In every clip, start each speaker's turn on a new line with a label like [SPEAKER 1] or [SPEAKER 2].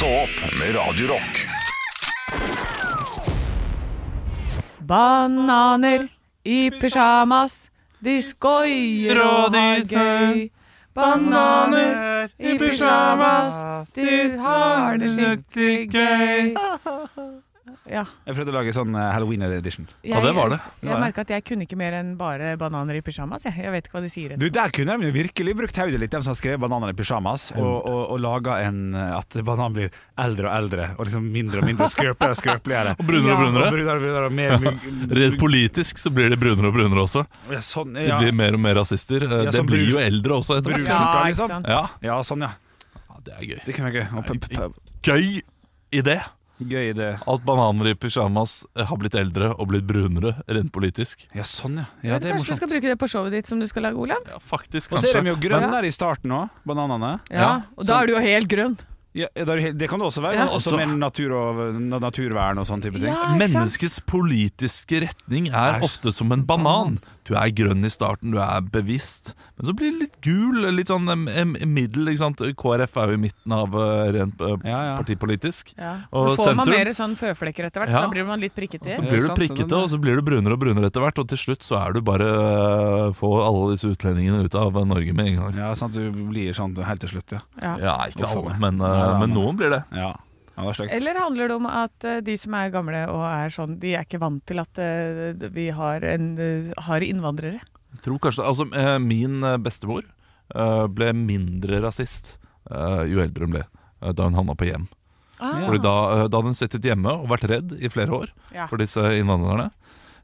[SPEAKER 1] Stå opp med Radio Rock.
[SPEAKER 2] Bananer i pysjamas, de skoier og har gøy. Bananer i pysjamas, de har det skikkelig gøy. Ja.
[SPEAKER 3] Jeg prøvde å lage sånn eh, Halloween-edition.
[SPEAKER 2] Jeg,
[SPEAKER 4] Ja, det var det.
[SPEAKER 2] Jeg merka at jeg kunne ikke mer enn bare bananer i pysjamas. Jeg, jeg vet ikke hva de sier.
[SPEAKER 3] Du, Der kunne de virkelig brukt hodet litt, de som har skrevet 'Bananer i pysjamas', og, og, og laga en eh, at banan blir eldre og eldre, og liksom mindre og mindre skrøpeligere og skrøpeligere.
[SPEAKER 4] Og brunere og
[SPEAKER 2] Ja.
[SPEAKER 3] Og
[SPEAKER 4] brunere.
[SPEAKER 3] brunere og brunere, og mer,
[SPEAKER 4] Rent politisk så blir de brunere og brunere også.
[SPEAKER 3] Ja, sånn,
[SPEAKER 4] De blir mer og mer rasister. Eh,
[SPEAKER 3] Ja,
[SPEAKER 4] Det blir
[SPEAKER 3] brun-
[SPEAKER 4] jo eldre også etter hvert.
[SPEAKER 2] Ja, ikke
[SPEAKER 3] liksom.
[SPEAKER 2] sant?
[SPEAKER 4] Ja,
[SPEAKER 3] ja, sånn, ja.
[SPEAKER 4] ja, det er gøy.
[SPEAKER 3] Det kan være gøy.
[SPEAKER 4] Gøy idé
[SPEAKER 3] gøy idé.
[SPEAKER 4] at bananer i pysjamas har blitt eldre og blitt brunere, rent politisk.
[SPEAKER 3] Ja, sånn, ja. ja det er
[SPEAKER 2] Kanskje du skal bruke det på showet ditt som du skal lage, Olav?
[SPEAKER 4] Ja, faktisk, kanskje.
[SPEAKER 3] Og så er de jo grønnere i starten òg, bananene.
[SPEAKER 2] Ja, Og da er du jo helt grønn.
[SPEAKER 3] Ja, det kan det også være.
[SPEAKER 2] Ja.
[SPEAKER 3] Også med natur og naturvern og sånn type ting.
[SPEAKER 2] Ja.
[SPEAKER 4] Menneskets politiske retning er ofte som en banan. Du er grønn i starten, du er bevisst, men så blir det litt gul, litt sånn em, em, middel. ikke sant? KrF er jo i midten av eh, rent eh,
[SPEAKER 3] Ja, ja.
[SPEAKER 4] partipolitisk.
[SPEAKER 2] Ja.
[SPEAKER 4] Og
[SPEAKER 2] Så får man mer sånn føflekker etter hvert,
[SPEAKER 4] Ja.
[SPEAKER 2] så da blir man litt prikkete.
[SPEAKER 4] Så blir du prikkete, og så blir du brunere og brunere etter hvert, og til slutt så er du bare uh, Få alle disse utlendingene ut av Norge med en gang.
[SPEAKER 3] Ja, sant, du blir sånn helt til slutt, ja.
[SPEAKER 2] Ja.
[SPEAKER 4] Ja, ikke alle, men, uh,
[SPEAKER 3] Ja, ja,
[SPEAKER 4] men
[SPEAKER 3] men-
[SPEAKER 4] noen blir det.
[SPEAKER 3] Ja, ja er.
[SPEAKER 2] Eller handler det om at eh, de som er gamle og er sånn, de er ikke vant til at eh, vi har, en, eh, har innvandrere?
[SPEAKER 4] Jeg tror kanskje, altså Min bestemor ble mindre rasist jo eldre hun ble, da hun havna på hjem.
[SPEAKER 2] Ah.
[SPEAKER 4] Fordi da, da hadde hun sittet hjemme og vært redd i flere år
[SPEAKER 2] Ja.
[SPEAKER 4] for disse innvandrerne.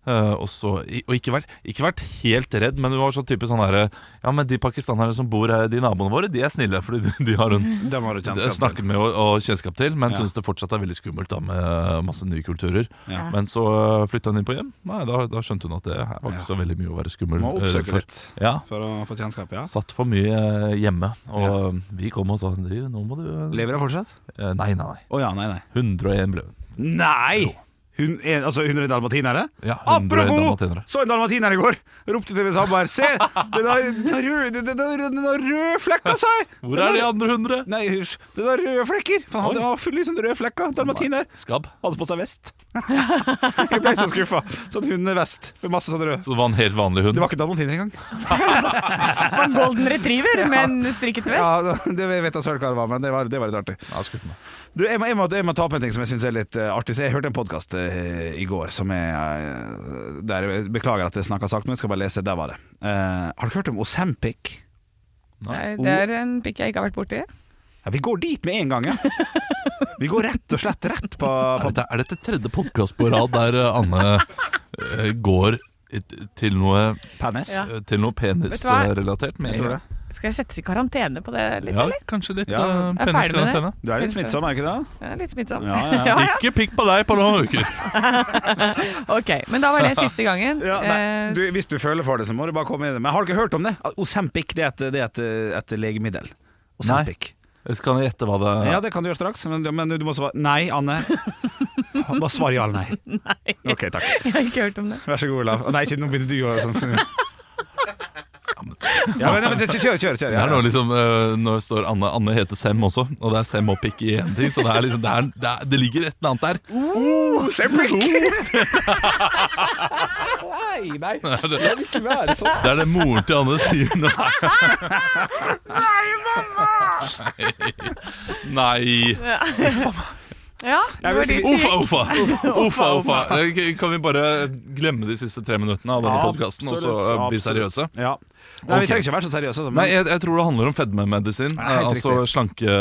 [SPEAKER 4] Eh, og, så, og ikke, vært, ikke vært helt redd, men hun var sånn type sånn herre Ja, men de pakistanerne som bor her, de naboene våre, de er snille, fordi de, de har hun snakket med og, og kjennskap til, men
[SPEAKER 3] Ja.
[SPEAKER 4] syns det fortsatt er veldig skummelt da med masse nye kulturer.
[SPEAKER 3] Ja.
[SPEAKER 4] Men så flytta hun inn på hjem. Nei, da, da skjønte hun at det her var ikke så veldig mye å være skummel
[SPEAKER 3] Må
[SPEAKER 4] eh,
[SPEAKER 3] oppsøke litt
[SPEAKER 4] Ja,
[SPEAKER 3] for å få kjennskap, ja.
[SPEAKER 4] Satt for mye eh, hjemme. Og vi kom og sa nå må du
[SPEAKER 3] Lever hun fortsatt?
[SPEAKER 4] Eh, Nei, nei, nei.
[SPEAKER 3] Oh, ja, nei, nei.
[SPEAKER 4] 101 ble hun.
[SPEAKER 3] Nei! Hun, er, altså 100 dalmatinere?
[SPEAKER 4] Ja, 101
[SPEAKER 3] Apropos!
[SPEAKER 4] dalmatinere.
[SPEAKER 3] Så en dalmatiner i går! Ropte til min samboer. Se! Den har, den har røde, den har, den har røde flekker, sa jeg!
[SPEAKER 4] Hvor er de andre 100?
[SPEAKER 3] Nei, hysj. Den har røde flekker! For han hadde
[SPEAKER 4] Oi.
[SPEAKER 3] var full i sånne røde flekker. Dalmatiner.
[SPEAKER 4] Skabb.
[SPEAKER 3] Hadde på seg vest. jeg ble så skuffa. Sånn hundevest med masse sånn rød.
[SPEAKER 4] Så det var en helt vanlig hund.
[SPEAKER 3] Det var ikke dalmatiner engang.
[SPEAKER 2] Det var en golden retriever med en strikket vest.
[SPEAKER 3] Ja, det vet jeg selv hva det var, men det var, det var litt artig.
[SPEAKER 4] Ja, skuffende.
[SPEAKER 3] Du, jeg, må, jeg, må, jeg må ta opp en ting som jeg syns er litt eh, artig. Så jeg hørte en podkast i går som er eh, der, Beklager at jeg snakka sakte, men jeg skal bare lese. Der var det. Eh, har dere hørt om Osempic?
[SPEAKER 2] Nei, Det er en pikk jeg ikke har vært borti.
[SPEAKER 3] Ja, vi går dit med en gang, ja. Vi går rett og slett rett på,
[SPEAKER 4] Er dette, er dette tredje podkast på rad der eh, Anne eh, går til noe,
[SPEAKER 3] penis.
[SPEAKER 2] Ja.
[SPEAKER 4] eh, til noe penisrelatert med
[SPEAKER 3] Jeg
[SPEAKER 4] en
[SPEAKER 3] tror
[SPEAKER 4] gang?
[SPEAKER 2] Skal jeg settes i karantene på det litt,
[SPEAKER 4] Ja,
[SPEAKER 2] eller?
[SPEAKER 4] kanskje litt
[SPEAKER 3] Ja.
[SPEAKER 4] eh,
[SPEAKER 2] Jeg
[SPEAKER 4] peniskarantene.
[SPEAKER 3] Du er litt smittsom, er du ikke det?
[SPEAKER 2] Er litt smittsom.
[SPEAKER 3] Ja, ja.
[SPEAKER 2] ja, ja.
[SPEAKER 4] Ikke pikk på deg på noen uker.
[SPEAKER 2] Ok, men da var det siste gangen.
[SPEAKER 3] Ja, nei,
[SPEAKER 2] Eh,
[SPEAKER 3] du, hvis du føler for det, så må du bare komme inn. Men har ikke hørt om det? Osempic det er et, det er et, et legemiddel. Osempic.
[SPEAKER 4] Skal jeg gjette hva det
[SPEAKER 3] Ja, det kan du gjøre straks, men, men du må svare Nei, Anne. Bare svar ja eller nei.
[SPEAKER 2] Nei,
[SPEAKER 3] Ok, takk.
[SPEAKER 2] jeg har ikke hørt om det.
[SPEAKER 3] Vær så god, Olav. Nei, ikke nå begynner du å gjøre sånn. Ja, men, men kjør, kjør. kjør
[SPEAKER 4] Det
[SPEAKER 3] ja,
[SPEAKER 4] er nå liksom eh, Nå står Anne Anne heter Sem også, og det er Sem og pikk i én ting. Så det er liksom Det, er, det, er, det ligger et eller annet der.
[SPEAKER 3] Osempic! Nei, nei.
[SPEAKER 4] Det er det,
[SPEAKER 3] Det vil ikke være sånn.
[SPEAKER 4] det er det moren til Anne sier nå. Nei!
[SPEAKER 2] mamma! Nei. var vi
[SPEAKER 4] Uffa, uffa! Uffa, uffa. Kan vi bare glemme de siste tre minuttene av denne
[SPEAKER 3] Ja,
[SPEAKER 4] podkasten, og så eh, bli seriøse?
[SPEAKER 3] Ja. Nei, Vi trenger ikke være så seriøse. altså, men-
[SPEAKER 4] Nei, jeg, jeg tror det handler om fedmemedisin. Eh, Altså slanke,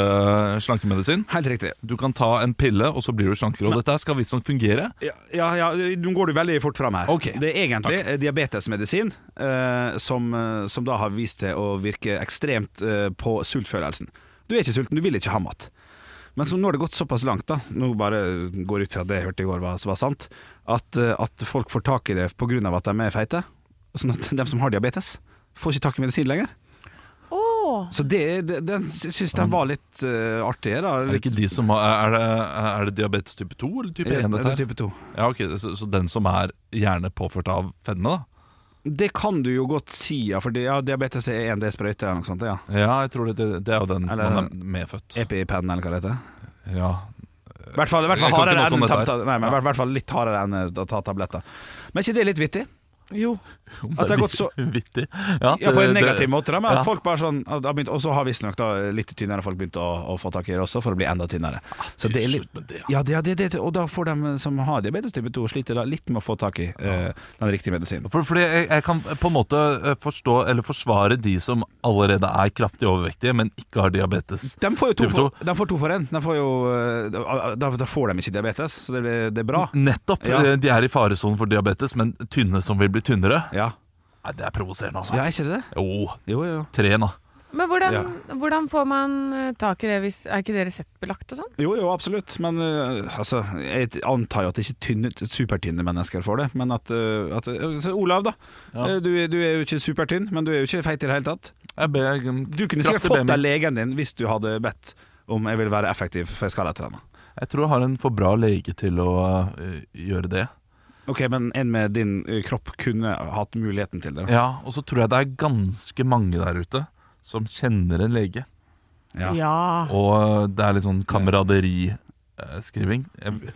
[SPEAKER 4] slankemedisin.
[SPEAKER 3] Helt riktig.
[SPEAKER 4] Du kan ta en pille, og så blir du slankere. Og dette skal visstnok fungere.
[SPEAKER 3] Ja, ja, ja, nå går du veldig fort fram her.
[SPEAKER 4] Okay.
[SPEAKER 3] Det er egentlig Takk. diabetesmedisin eh, som, eh, som da har vist til å virke ekstremt eh, på sultfølelsen. Du er ikke sulten, du vil ikke ha mat. Men så nå har det gått såpass langt, da nå bare går ut fra det jeg hørte i går var, var sant, at, eh, at folk får tak i det pga. at de er feite. Sånn at de som har diabetes, får ikke tak i medisin lenger.
[SPEAKER 2] Oh.
[SPEAKER 3] Så det, det, den syns jeg var litt uh, artig. Da.
[SPEAKER 4] Er det ikke de som har, er, det, er det diabetes type 2 eller type 1?
[SPEAKER 3] Ja, det er type 2.
[SPEAKER 4] Ja, ok, så, så den som er gjerne påført av fedme, da?
[SPEAKER 3] Det kan du jo godt si, ja, for ja, diabetes er en D sprøyte eller noe sånt. Ja.
[SPEAKER 4] Ja, jeg tror det, det, er jo den
[SPEAKER 3] Eller-
[SPEAKER 4] man er medfødt.
[SPEAKER 3] EpiPen, eller hva det heter.
[SPEAKER 4] Ja.
[SPEAKER 3] I hvert fall, hvert fall hardere enn ta, Nei, men hvert fall litt hardere enn å ta tabletter. Men er ikke det litt vittig?
[SPEAKER 2] Jo.
[SPEAKER 3] At det har gått så-
[SPEAKER 4] Vittig. Ja,
[SPEAKER 3] Ja, på en
[SPEAKER 4] det-
[SPEAKER 3] negativ måte, da, men at
[SPEAKER 4] ja.
[SPEAKER 3] folk bare sånn at begynt, Og så har visstnok litt tynnere folk begynt å, å få tak i det også, for å bli enda tynnere. Så det er litt
[SPEAKER 4] ja.
[SPEAKER 3] det, det, det, og da får de som har diabetes type 2, sliter da litt med å få tak i eh, den riktige medisinen.
[SPEAKER 4] For, fordi jeg, jeg kan på en måte eh, forstå eller forsvare de som allerede er kraftig overvektige, men ikke har diabetes.
[SPEAKER 3] De får jo to for, de får to for en. De får jo, eh, da, da får de ikke diabetes, så det, det er bra.
[SPEAKER 4] Nettopp.
[SPEAKER 3] Ja.
[SPEAKER 4] eh, De er i faresonen for diabetes, men tynne som vil bli tynnere.
[SPEAKER 3] Ja,
[SPEAKER 4] Nei, Det er provoserende, altså.
[SPEAKER 3] ja er ikke det det?
[SPEAKER 4] Jo,
[SPEAKER 3] Jo, jo.
[SPEAKER 4] tren, da.
[SPEAKER 2] Men hvordan,
[SPEAKER 3] Ja.
[SPEAKER 2] hvordan får man eh, tak i det hvis Er ikke det reseptbelagt og sånn?
[SPEAKER 3] Jo, jo, absolutt. Men eh, altså, jeg antar jo at ikke tynne, supertynne mennesker får det. Men at, eh, at så Olav, da.
[SPEAKER 4] Ja.
[SPEAKER 3] Eh, Du, er- du er jo ikke supertynn, men du er jo ikke feit i det hele tatt.
[SPEAKER 4] Jeg ber,
[SPEAKER 3] Du kunne sikkert fått deg legen din hvis du hadde bedt om jeg vil være effektiv, for jeg skal etter henne.
[SPEAKER 4] Jeg tror jeg har en for bra lege til å eh, gjøre det.
[SPEAKER 3] Ok, men en med din eh, kropp kunne hatt muligheten til det. da.
[SPEAKER 4] Ja, Og så tror jeg det er ganske mange der ute som kjenner en lege.
[SPEAKER 3] Ja.
[SPEAKER 4] Og eh, det er litt sånn kameraderiskriving.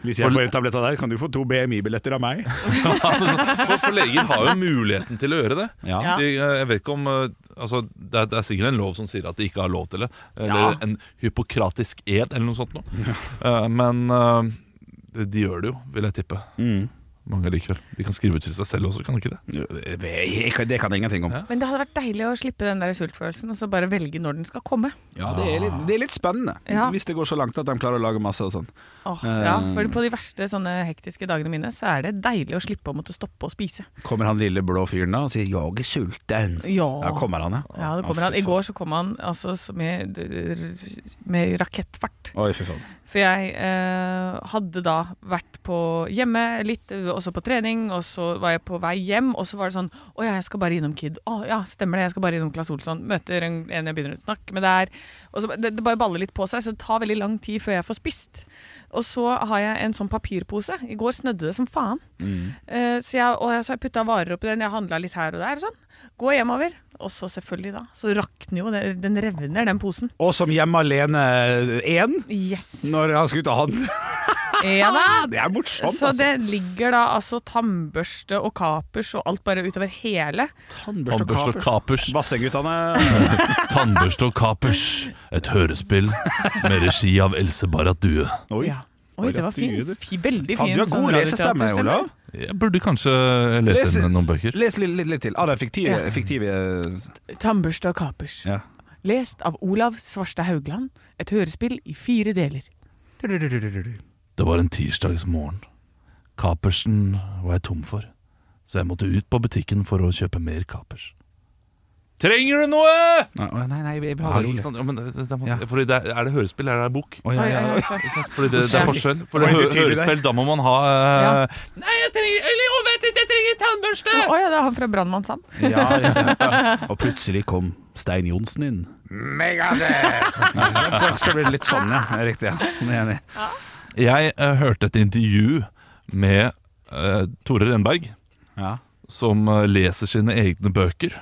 [SPEAKER 3] Hvis jeg får en tablett av deg, kan du få to BMI-billetter av meg.
[SPEAKER 4] For, for leger har jo muligheten til å gjøre det.
[SPEAKER 3] Ja.
[SPEAKER 2] Ja.
[SPEAKER 4] De, eh, jeg vet ikke om altså, det, er, det er sikkert en lov som sier at de ikke har lov til det. Eller
[SPEAKER 2] Ja.
[SPEAKER 4] en hypokratisk ed, eller noe sånt noe. Ja. men de, de gjør det jo, vil jeg tippe.
[SPEAKER 3] Mm.
[SPEAKER 4] Mange likevel. De kan skrive ut til seg selv også, kan de ikke det?
[SPEAKER 3] Det kan jeg ingenting om.
[SPEAKER 4] Ja.
[SPEAKER 2] Men det hadde vært deilig å slippe den der sultfølelsen, og så bare velge når den skal komme.
[SPEAKER 3] Ja, det er litt, det er litt spennende.
[SPEAKER 2] Ja.
[SPEAKER 3] Hvis det går så langt at de klarer å lage masse og sånn.
[SPEAKER 2] Åh,
[SPEAKER 3] Eh.
[SPEAKER 2] ja, for på de verste sånne hektiske dagene mine, så er det deilig å slippe å måtte stoppe å spise.
[SPEAKER 3] Kommer han lille blå fyren da og sier 'jeg er sulten'?
[SPEAKER 2] Ja.
[SPEAKER 3] Ja, kommer han, ja?
[SPEAKER 2] Ja, det kommer han. I går så kom han altså med, med rakettfart.
[SPEAKER 3] Oi, fy faen.
[SPEAKER 2] For jeg eh, hadde da vært på hjemme litt, eh, også på trening, og så var jeg på vei hjem, og så var det sånn Å ja, jeg skal bare innom Kid. Å ja, stemmer det, jeg skal bare innom Claes Olsson. Møter en, en jeg begynner å snakke med der. Og så, det, det bare baller litt på seg, så det tar veldig lang tid før jeg får spist. Og så har jeg en sånn papirpose. I går snødde det som faen. Eh, så jeg, og jeg, så jeg putta varer oppi den, jeg handla litt her og der. og Sånn. Går hjemover, og så selvfølgelig da, så rakner jo den, den revner, den posen.
[SPEAKER 3] Og som hjemme alene én,
[SPEAKER 2] Yes!
[SPEAKER 3] når han skal ut og handle.
[SPEAKER 2] Ja da!
[SPEAKER 3] Det er morsomt,
[SPEAKER 2] Så
[SPEAKER 3] altså.
[SPEAKER 2] det ligger da altså tannbørste og kapers og alt bare utover hele.
[SPEAKER 4] Tannbørste og kapers.
[SPEAKER 3] Vasseguttene
[SPEAKER 4] Tannbørste og kapers. Et hørespill med regi av Else Barrat Due.
[SPEAKER 3] Oi.
[SPEAKER 2] Ja. Oi, det var fint. Fi- Veldig fint.
[SPEAKER 3] du har god lesestemme. Olav.
[SPEAKER 4] Jeg burde kanskje lese
[SPEAKER 3] Lese-
[SPEAKER 4] noen bøker.
[SPEAKER 3] Les litt, litt, litt til. Av den fiktive,
[SPEAKER 2] Ja.
[SPEAKER 3] fiktive
[SPEAKER 2] Tannbørste og kapers.
[SPEAKER 3] ja.
[SPEAKER 2] Lest av Olav Svarstad Haugland. Et hørespill i fire deler.
[SPEAKER 4] Det var en tirsdagsmorgen. Kapersen var jeg tom for, så jeg måtte ut på butikken for å kjøpe mer kapers. Trenger du noe?!
[SPEAKER 3] Nei, nei, nei, jeg
[SPEAKER 4] Ja, ikke sant? Ja, men det, det,
[SPEAKER 3] Ja.
[SPEAKER 4] fordi det er, er det hørespill eller er det bok?
[SPEAKER 3] Å, ja, ja, ja.
[SPEAKER 4] Fordi det, det er forskjell. For
[SPEAKER 3] Det
[SPEAKER 4] hø
[SPEAKER 3] ikke tydelig der.
[SPEAKER 4] hørespill, da må man ha eh,
[SPEAKER 2] Ja.
[SPEAKER 4] Nei, jeg trenger Eller oh, vent litt, jeg trenger tannbørste!
[SPEAKER 2] Å ja, det er han fra Brannmannssand.
[SPEAKER 3] Ja, ja. Og plutselig kom Stein Johnsen inn. Megadeth! så, så blir det litt sånn, ja. Riktig. ja Jeg er enig.
[SPEAKER 4] Jeg eh, hørte et intervju med eh, Tore Renberg,
[SPEAKER 3] Ja.
[SPEAKER 4] som eh, leser sine egne bøker.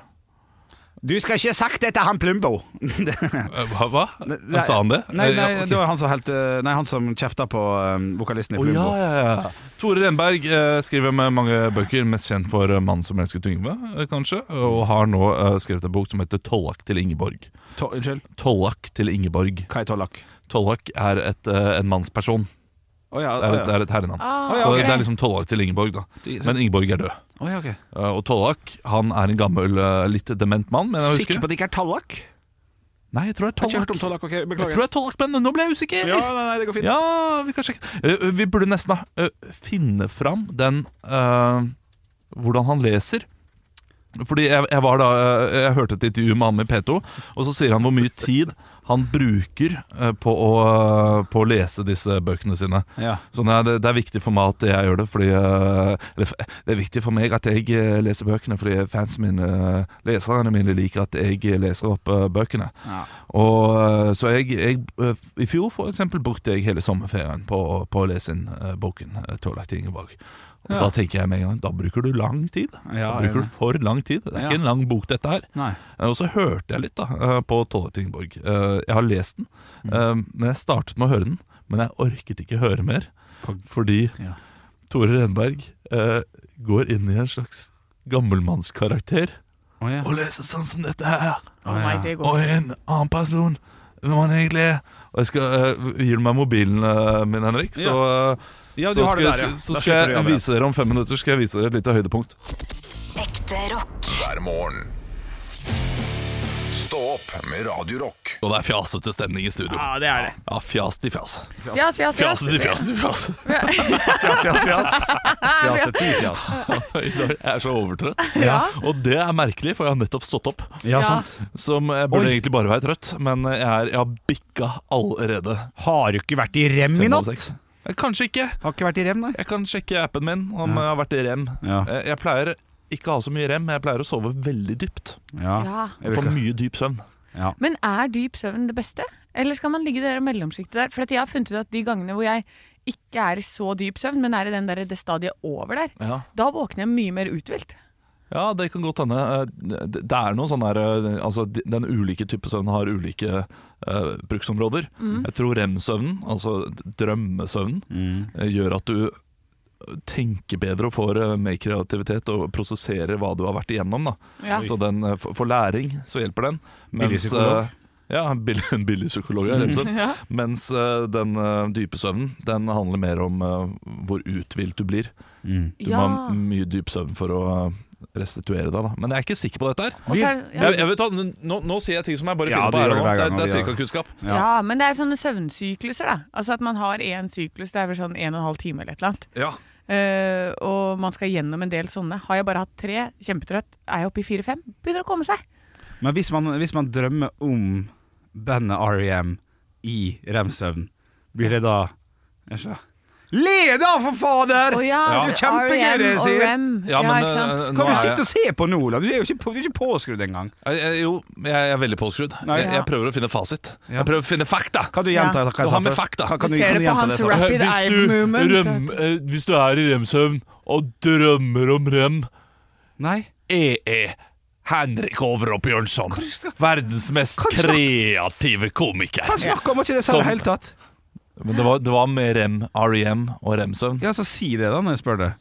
[SPEAKER 3] Du skal ikke ha sagt det til han Plumbo!
[SPEAKER 4] Eh, hva? hva?
[SPEAKER 3] Han
[SPEAKER 4] Sa han det?
[SPEAKER 3] Nei,
[SPEAKER 4] Eh,
[SPEAKER 3] nei
[SPEAKER 4] ja, ok.
[SPEAKER 3] det var han som, helt, eh, nei, han som kjefta på vokalisten i
[SPEAKER 4] Plumbo.
[SPEAKER 3] Plumbo.
[SPEAKER 4] ja, ja, ja. Tore Renberg eh, skriver med mange bøker, mest kjent for eh, 'Mannen som elsket Yngve', eh, kanskje, og har nå eh, skrevet en bok som heter 'Tollak til Ingeborg'.
[SPEAKER 3] To
[SPEAKER 4] 'Tollak til Ingeborg'.
[SPEAKER 3] hva er tollak?
[SPEAKER 4] Tollak er et, eh, en mannsperson.
[SPEAKER 3] Å ja,
[SPEAKER 4] Det er et, det er et herrenavn.
[SPEAKER 2] Ah,
[SPEAKER 3] ja,
[SPEAKER 4] Så
[SPEAKER 3] ok.
[SPEAKER 4] det er liksom Tollak til Ingeborg, da. Men Ingeborg er død.
[SPEAKER 3] Ja, ok.
[SPEAKER 4] Eh, Og Tollak han er en gammel, eh, litt dement mann. Men jeg
[SPEAKER 3] Sikker
[SPEAKER 4] husker
[SPEAKER 3] på at det ikke er tallak?
[SPEAKER 4] Nei, jeg tror det er
[SPEAKER 3] Har ikke hørt om
[SPEAKER 4] Tollak.
[SPEAKER 3] tallak. Ok,
[SPEAKER 4] Jeg
[SPEAKER 3] beklager.
[SPEAKER 4] tror det er Tollak, men nå ble jeg usikker.
[SPEAKER 3] Ja, nei, nei, det går fint.
[SPEAKER 4] Ja, vi kan sjekke. Eh, Vi burde nesten eh, finne fram den eh, Hvordan han leser. Fordi jeg, jeg var da eh, Jeg hørte et intervju med han i P2, og så sier han hvor mye tid han bruker eh, på å, på å lese disse bøkene sine.
[SPEAKER 3] Ja.
[SPEAKER 4] Så det, det er viktig for meg at jeg gjør det, fordi eh, Eller det er viktig for meg at jeg eh, leser bøkene, fordi fansen mine, leserne mine, liker at jeg leser opp bøkene.
[SPEAKER 3] Ja.
[SPEAKER 4] Og Så jeg, jeg I fjor for eksempel brukte jeg hele sommerferien på, på å lese inn boken 'Tålagt Ingeborg'. Og
[SPEAKER 3] Ja.
[SPEAKER 4] Da tenker jeg med en gang Da bruker du lang tid.
[SPEAKER 3] Ja,
[SPEAKER 4] da bruker du for lang tid. Det er
[SPEAKER 3] Ja.
[SPEAKER 4] ikke en lang bok, dette her.
[SPEAKER 3] Nei.
[SPEAKER 4] Eh, Og så hørte jeg litt da eh, på Tolle Ingeborg'. Eh, Jeg har lest den,
[SPEAKER 3] Mm.
[SPEAKER 4] men jeg startet med å høre den men jeg orket ikke høre mer. Fordi
[SPEAKER 3] Ja.
[SPEAKER 4] Tore Renberg eh, går inn i en slags gammelmannskarakter
[SPEAKER 3] Oh, ja.
[SPEAKER 4] og leser sånn som dette her.
[SPEAKER 2] Oh,
[SPEAKER 4] Og en annen person hvem han egentlig er. Og jeg skal uh, Gir du meg mobilen uh, min, Henrik? Så, uh,
[SPEAKER 3] Ja,
[SPEAKER 4] så, skal,
[SPEAKER 3] der, ja.
[SPEAKER 4] jeg- så skal jeg vise dere om fem minutter Skal jeg vise dere et lite høydepunkt.
[SPEAKER 5] Ekte rock.
[SPEAKER 1] hver morgen. Stå opp med Radio Rock.
[SPEAKER 4] Og det er fjasete stemning i studio.
[SPEAKER 2] Ja, det er det.
[SPEAKER 4] Ja, fjas til fjas.
[SPEAKER 2] Fjas, fjas, fjas.
[SPEAKER 4] Fjasete fjas til fjas.
[SPEAKER 3] Fjas, fjas, fjas. Fjas til fjas.
[SPEAKER 4] I dag er jeg så overtrøtt.
[SPEAKER 2] Ja.
[SPEAKER 4] Og det er merkelig, for jeg har nettopp stått opp.
[SPEAKER 3] Ja,
[SPEAKER 2] Ja.
[SPEAKER 3] sant.
[SPEAKER 4] Som jeg burde
[SPEAKER 3] Oi.
[SPEAKER 4] egentlig bare være trøtt, men jeg, er, jeg har bikka allerede.
[SPEAKER 3] Har du ikke vært i rem i natt?
[SPEAKER 4] Eh, Kanskje ikke.
[SPEAKER 3] Har ikke vært i rem, nei.
[SPEAKER 4] Jeg kan sjekke appen min om
[SPEAKER 3] Ja.
[SPEAKER 4] jeg har vært i rem.
[SPEAKER 3] Ja.
[SPEAKER 4] Eh, Jeg pleier ikke ha så mye rem, men jeg pleier å sove veldig dypt.
[SPEAKER 3] Ja.
[SPEAKER 2] Ja.
[SPEAKER 3] Jeg vil
[SPEAKER 4] Få
[SPEAKER 3] ikke-
[SPEAKER 4] mye dyp søvn.
[SPEAKER 3] ja.
[SPEAKER 2] Men er dyp søvn det beste? Eller skal man ligge i det der mellomsjiktet der? For at jeg har funnet ut at de gangene hvor jeg ikke er i så dyp søvn, men er i den der, det stadiet over der,
[SPEAKER 4] Ja.
[SPEAKER 2] da våkner jeg mye mer uthvilt.
[SPEAKER 4] Ja, det kan godt hende. Eh, Det det er noe sånn der eh, Altså, de- den ulike type søvn har ulike eh, bruksområder. Jeg tror rem-søvnen, altså d- drømmesøvnen,
[SPEAKER 3] Mm.
[SPEAKER 4] eh, gjør at du tenker bedre og får eh, mer kreativitet og prosesserer hva du har vært igjennom. Da.
[SPEAKER 2] Ja.
[SPEAKER 4] Så den, eh, for, læring så hjelper den.
[SPEAKER 3] Billig psykolog.
[SPEAKER 4] eh, ja, en billig, billig psykolog, Mm.
[SPEAKER 2] Ja.
[SPEAKER 4] Mens den dype søvnen, den handler mer om hvor uthvilt du blir.
[SPEAKER 3] Mm.
[SPEAKER 4] Du
[SPEAKER 2] Ja.
[SPEAKER 4] må ha mye dyp søvn for å restituere deg, da. Men jeg er ikke sikker på dette her.
[SPEAKER 2] Er, ja.
[SPEAKER 4] Jeg, jeg vet, nå, nå sier jeg ting som jeg bare finner
[SPEAKER 3] ja,
[SPEAKER 4] på her og
[SPEAKER 3] det
[SPEAKER 4] nå. Det, er- det er
[SPEAKER 3] ja.
[SPEAKER 4] cirkakunnskap.
[SPEAKER 3] Ja.
[SPEAKER 2] ja, men det er sånne søvnsykluser, da. Altså at man har én syklus, det er vel sånn en og en halv time eller et eller annet. Eh, og man skal gjennom en del sånne. Har jeg bare hatt tre, kjempetrøtt. Er jeg oppe i fire-fem, begynner å komme seg.
[SPEAKER 3] Men hvis man, hvis man drømmer om bandet R.E.M. i rem-søvn, blir det da jeg ser. Le da, for fader!
[SPEAKER 2] Oh, ja,
[SPEAKER 3] Det er kjempegøy, det jeg sier.
[SPEAKER 2] REM.
[SPEAKER 4] Ja, men eh,
[SPEAKER 3] Kan du
[SPEAKER 4] er
[SPEAKER 3] sitte og se på nå, da? Du er jo ikke, på, du er ikke påskrudd engang.
[SPEAKER 4] jeg, jeg, Jo, jeg er veldig påskrudd.
[SPEAKER 3] Nei.
[SPEAKER 4] Jeg, jeg prøver å finne fasit. Jeg prøver å finne fakta.
[SPEAKER 3] Kan du gjenta hva jeg sa?
[SPEAKER 4] med fakta.
[SPEAKER 3] Kan, kan
[SPEAKER 2] Du
[SPEAKER 3] du,
[SPEAKER 2] ser
[SPEAKER 3] kan
[SPEAKER 2] det på hans. Rapid eye movement.
[SPEAKER 4] eh, hvis du er i rem-søvn og drømmer om rem,
[SPEAKER 3] Nei?
[SPEAKER 4] E.E. er Henrik Overhopp Bjørnson. Verdens mest kreative komiker.
[SPEAKER 3] Han snakker om ikke det selv i det hele tatt.
[SPEAKER 4] Men det var, det var med rem, REM og rem-søvn.
[SPEAKER 3] Ja, så si det da når jeg spør deg.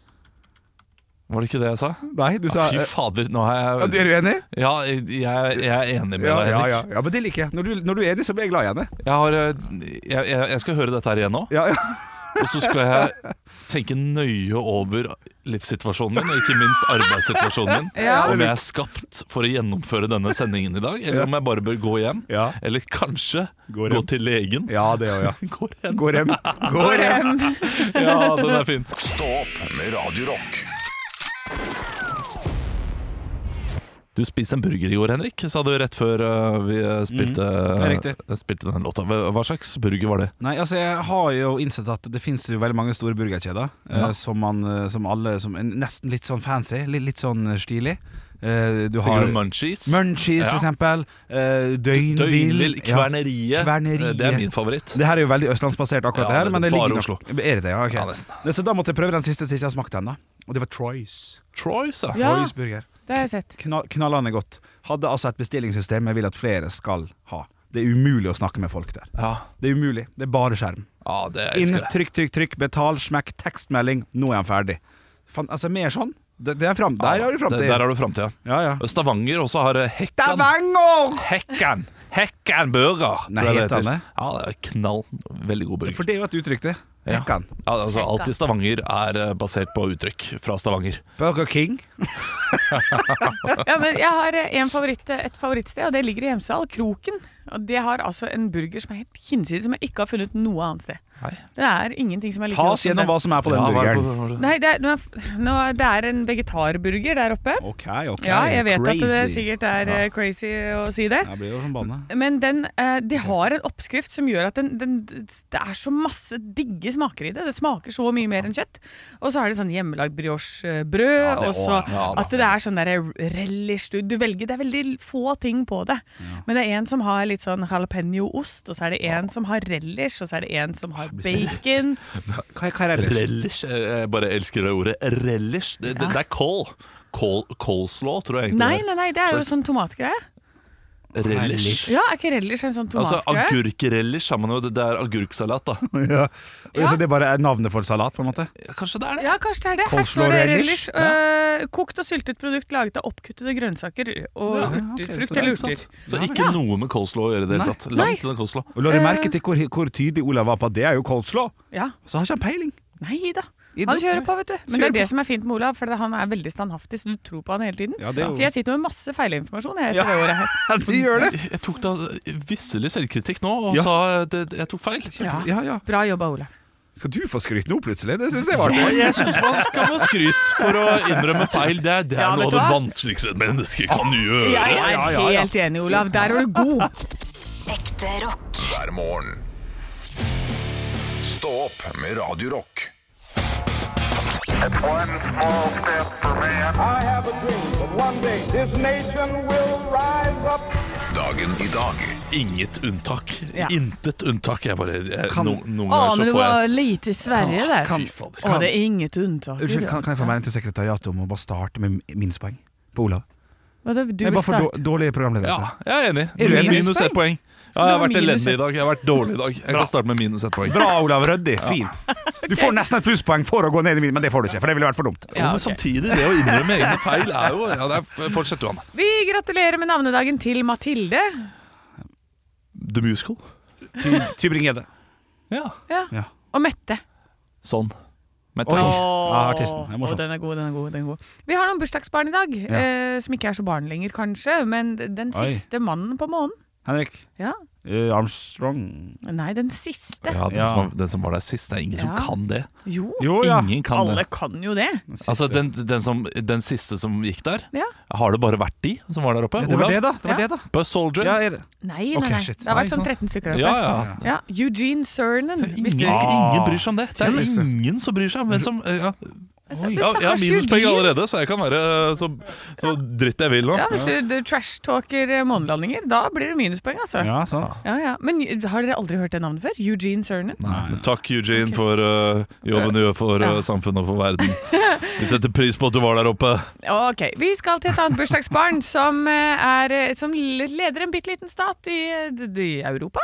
[SPEAKER 4] Var det ikke det jeg sa?
[SPEAKER 3] Nei, du sa
[SPEAKER 4] Fy fader, nå har
[SPEAKER 3] ja, du, Er enig?
[SPEAKER 4] Ja, jeg, jeg er enig med
[SPEAKER 3] Ja,
[SPEAKER 4] deg,
[SPEAKER 3] ja,
[SPEAKER 4] Henrik.
[SPEAKER 3] ja, ja, men det liker jeg. Når du, når du er enig, så blir jeg glad igjen. henne.
[SPEAKER 4] Jeg, har, eh, jeg, jeg, jeg skal høre dette her igjen nå,
[SPEAKER 3] Ja, ja.
[SPEAKER 4] Og så skal jeg tenke nøye over livssituasjonen min, og ikke minst arbeidssituasjonen min.
[SPEAKER 2] Ja.
[SPEAKER 4] Om jeg er skapt for å gjennomføre denne sendingen i dag, eller om jeg bare bør gå hjem.
[SPEAKER 3] Ja.
[SPEAKER 4] Eller kanskje
[SPEAKER 3] Går
[SPEAKER 4] gå til legen.
[SPEAKER 3] ja det òg, ja.
[SPEAKER 4] Går hjem.
[SPEAKER 3] Går hjem. Går hjem.
[SPEAKER 4] Ja, den er fin.
[SPEAKER 1] Stopp med Radio
[SPEAKER 4] Du spiste en burger i går, Henrik, sa du rett før uh, vi uh, spilte,
[SPEAKER 3] det er riktig.
[SPEAKER 4] uh, spilte den låta. Hva slags burger var det?
[SPEAKER 3] Nei, altså Jeg har jo innsett at det finnes jo veldig mange store burgerkjeder eh,
[SPEAKER 4] Ja.
[SPEAKER 3] som, man, eh, som alle som er Nesten litt sånn fancy, litt, litt sånn stilig. Eh, du har
[SPEAKER 4] du Munchies?
[SPEAKER 3] Munchies,
[SPEAKER 4] Ja.
[SPEAKER 3] for eksempel. Eh, Døgnvill. Ja.
[SPEAKER 4] Kverneriet.
[SPEAKER 3] Kverneriet.
[SPEAKER 4] Det er min favoritt.
[SPEAKER 3] Det her er jo veldig østlandsbasert, akkurat
[SPEAKER 4] Ja,
[SPEAKER 3] det her.
[SPEAKER 4] er
[SPEAKER 3] Men det
[SPEAKER 4] bare
[SPEAKER 3] ligger
[SPEAKER 4] Oslo.
[SPEAKER 3] nok Er det det? Ja, okay.
[SPEAKER 4] Ja, nesten.
[SPEAKER 3] Så da måtte jeg prøve den siste som ikke har smakt ennå. Og det var Troys.
[SPEAKER 4] Troy's, ja.
[SPEAKER 2] Ja.
[SPEAKER 3] Troys burger.
[SPEAKER 2] Det har jeg sett.
[SPEAKER 3] Knall, knallende godt. Hadde altså et bestillingssystem jeg vil at flere skal ha. Det er umulig å snakke med folk der.
[SPEAKER 4] Ja,
[SPEAKER 3] Det er umulig. Det er bare skjerm.
[SPEAKER 4] ja det
[SPEAKER 3] Inn, trykk, trykk, trykk, betal, smekk, tekstmelding. Nå er han ferdig. Fan, altså, mer sånn? Det, det er fram, der har du
[SPEAKER 4] framtida.
[SPEAKER 3] framtid.
[SPEAKER 4] der har du framtida.
[SPEAKER 3] Ja, ja.
[SPEAKER 4] Stavanger også har Hekken Hekkan.
[SPEAKER 3] Stavanger!
[SPEAKER 4] Hekkan Hekkan burger.
[SPEAKER 3] Nei,
[SPEAKER 4] tror jeg det
[SPEAKER 3] heter?
[SPEAKER 4] Ja, det er knall. Veldig god burger.
[SPEAKER 3] For det er jo et uttrykk, det.
[SPEAKER 4] Ja.
[SPEAKER 3] Hekkan.
[SPEAKER 4] Ja, altså, alt i Stavanger er eh, basert på uttrykk fra Stavanger.
[SPEAKER 3] Burger King.
[SPEAKER 2] Ja, men jeg har eh, en favoritt, et favorittsted, og det ligger i Hemsedal. Kroken. Og det har altså en burger som er helt hinsides, som jeg ikke har funnet noe annet sted.
[SPEAKER 4] Nei.
[SPEAKER 2] Det er ingenting som er like
[SPEAKER 3] Ta oss gjennom hva som er på den
[SPEAKER 4] er
[SPEAKER 3] burgeren.
[SPEAKER 2] Nei, det er, nå, er- nå, det er en vegetarburger der oppe.
[SPEAKER 3] Ok, ok.
[SPEAKER 2] Ja, jeg vet at det sikkert er ja. crazy å si det.
[SPEAKER 3] Jeg blir jo som bane.
[SPEAKER 2] Men den, eh, de har en oppskrift som gjør at den, den, det er så masse digge smaker i det. Det smaker så mye mer enn kjøtt. Og så har det sånn hjemmelagd briochebrød,
[SPEAKER 3] Ja,
[SPEAKER 2] og så
[SPEAKER 4] ja
[SPEAKER 2] at det er sånn der relish du, du velger. Det er veldig få ting på det. Men det er en som har litt sånn jalapeño-ost, og så er det en som har relish, og så er det en som har bacon.
[SPEAKER 3] Hva, hva er relish?
[SPEAKER 4] Relish. eh, Jeg bare elsker det ordet. Relish. Det, det, det er kål. Kål, Coleslaw, tror jeg egentlig
[SPEAKER 2] Nei, nei, nei, det er jo sånn tomatgreie.
[SPEAKER 4] Relish.
[SPEAKER 2] Ja, er ikke relish en sånn
[SPEAKER 4] Altså
[SPEAKER 2] tomatgrøt?
[SPEAKER 4] Agurkrelish har man jo, det er agurksalat, da.
[SPEAKER 3] ja.
[SPEAKER 2] Ja.
[SPEAKER 3] Så det er bare navnet for salat, på en måte?
[SPEAKER 4] Ja, Kanskje det er det?
[SPEAKER 2] Ja, kanskje det er det. Her står det
[SPEAKER 3] relish.
[SPEAKER 2] relish. øh, kokt og syltet produkt laget av oppkuttede grønnsaker og
[SPEAKER 3] Ja,
[SPEAKER 2] urter.
[SPEAKER 3] Okay,
[SPEAKER 2] frukt
[SPEAKER 3] er
[SPEAKER 2] eller urter.
[SPEAKER 4] Så ikke noe med coleslaw å gjøre i det hele tatt. Langt unna coleslaw.
[SPEAKER 3] Og La du
[SPEAKER 2] Eh.
[SPEAKER 3] merke til hvor, hvor tydelig Olav var på at det er jo coleslaw?
[SPEAKER 2] Ja.
[SPEAKER 3] Så har ikke han peiling.
[SPEAKER 2] Nei da. Han kjører på, vet du. Men det er det som er fint med Olav, for han er veldig standhaftig, så du tror på han hele tiden.
[SPEAKER 3] Ja, jo-
[SPEAKER 2] Så jeg sitter med masse feilinformasjon etter
[SPEAKER 3] Ja.
[SPEAKER 2] det året her.
[SPEAKER 3] De gjør det!
[SPEAKER 4] Jeg tok da visselig selvkritikk nå og
[SPEAKER 3] Ja.
[SPEAKER 4] sa det, jeg tok feil.
[SPEAKER 2] Ja.
[SPEAKER 3] Ja, ja.
[SPEAKER 2] Bra jobba, Olav.
[SPEAKER 3] Skal du få skryt nå, plutselig? Det syns jeg var
[SPEAKER 4] Ja,
[SPEAKER 3] artig.
[SPEAKER 4] jeg syns man skal få skryt for å innrømme feil. Det er, det er
[SPEAKER 2] Ja,
[SPEAKER 4] noe av det vanskeligste et menneske kan gjøre.
[SPEAKER 2] Jeg er
[SPEAKER 3] ja, ja, ja.
[SPEAKER 2] helt enig, Olav. Der er du god.
[SPEAKER 5] Ekte rock.
[SPEAKER 1] hver morgen. Stå opp med Radio Rock.
[SPEAKER 6] One small step for man.
[SPEAKER 7] I have a dream that one day this nation will rise up.
[SPEAKER 1] Dagen i dag
[SPEAKER 4] Inget unntak.
[SPEAKER 2] Ja.
[SPEAKER 4] Intet unntak. Jeg bare jeg,
[SPEAKER 3] Kan-
[SPEAKER 4] no, Noen
[SPEAKER 2] Å,
[SPEAKER 4] ganger
[SPEAKER 2] men
[SPEAKER 4] du
[SPEAKER 2] var
[SPEAKER 4] jeg
[SPEAKER 2] lite Sverige der.
[SPEAKER 3] Kan-
[SPEAKER 4] kan.
[SPEAKER 2] Å, det er inget unntak.
[SPEAKER 3] Unnskyld, kan, kan jeg få melding til sekretariatet om å bare starte med minuspoeng på Olav?
[SPEAKER 2] Hva det, du
[SPEAKER 3] er
[SPEAKER 2] vil
[SPEAKER 3] bare for dårlig programledelse.
[SPEAKER 4] Ja, jeg er enig.
[SPEAKER 3] Er du enig?
[SPEAKER 4] Minus ett poeng. Ja, jeg har vært elendig i dag. Jeg har vært dårlig i dag. Jeg kan starte med minus ett poeng.
[SPEAKER 3] Bra, Olav. Røddi. Fint. Du får nesten et plusspoeng for å gå ned i min, men det får du ikke, for det ville vært for dumt.
[SPEAKER 4] Ja,
[SPEAKER 2] Ja,
[SPEAKER 4] men samtidig, det å innrømme egne feil er jo ja, det er, Fortsett du, Anne.
[SPEAKER 2] Vi gratulerer med navnedagen til Mathilde.
[SPEAKER 4] The Musical.
[SPEAKER 3] Ty Tybring-Gjedde.
[SPEAKER 4] Ja.
[SPEAKER 2] Ja.
[SPEAKER 3] Ja.
[SPEAKER 2] Og Mette.
[SPEAKER 4] Sånn. Mette.
[SPEAKER 3] Oi.
[SPEAKER 2] Åh,
[SPEAKER 3] Ja,
[SPEAKER 2] den er god, den er god, den er god. Vi har noen bursdagsbarn i dag,
[SPEAKER 3] Ja.
[SPEAKER 2] eh, som ikke er så barn lenger, kanskje. Men den
[SPEAKER 3] Oi.
[SPEAKER 2] mannen på månen.
[SPEAKER 3] Henrik.
[SPEAKER 2] Ja.
[SPEAKER 3] Uh, Armstrong.
[SPEAKER 2] Nei, den siste.
[SPEAKER 4] Ja, den,
[SPEAKER 3] Ja.
[SPEAKER 4] Som, var- den som var der sist. Det er ingen som kan det.
[SPEAKER 2] Jo,
[SPEAKER 3] Jo, ja.
[SPEAKER 4] Ingen kan
[SPEAKER 2] alle
[SPEAKER 4] det.
[SPEAKER 2] kan jo det.
[SPEAKER 4] Altså, den, den, som, den siste som gikk der,
[SPEAKER 2] Ja.
[SPEAKER 4] har det bare vært de som var der oppe?
[SPEAKER 3] Det var det, da. Det var
[SPEAKER 2] Ja.
[SPEAKER 3] det da
[SPEAKER 4] Buzz Soldier?
[SPEAKER 3] Ja, er det.
[SPEAKER 2] Nei, nei, nei.
[SPEAKER 3] Okay,
[SPEAKER 2] Det har vært sånn 13 stykker der oppe.
[SPEAKER 4] ja.
[SPEAKER 2] Ja, Eugene Cernan.
[SPEAKER 4] Ingen, ingen bryr seg om det. Det er ingen som bryr seg om hvem som ja.
[SPEAKER 2] Altså,
[SPEAKER 4] Ja, jeg har minuspoeng allerede, så jeg kan være så, så dritt jeg vil nå.
[SPEAKER 2] Ja, Hvis du, du trash-talker eh, månelandinger, da blir det minuspoeng, altså. Ja.
[SPEAKER 3] Ja, sant.
[SPEAKER 2] Ja, Men har dere aldri hørt det navnet før? Eugene Cernan?
[SPEAKER 4] Nei, takk, Eugene, for uh, jobben du gjør for
[SPEAKER 2] Ja.
[SPEAKER 4] uh, samfunnet og for verden. Vi setter pris på at du var der oppe.
[SPEAKER 2] Ok, Vi skal til et annet bursdagsbarn som, eh, er, eh, som leder en bitte liten stat i, eh, i Europa.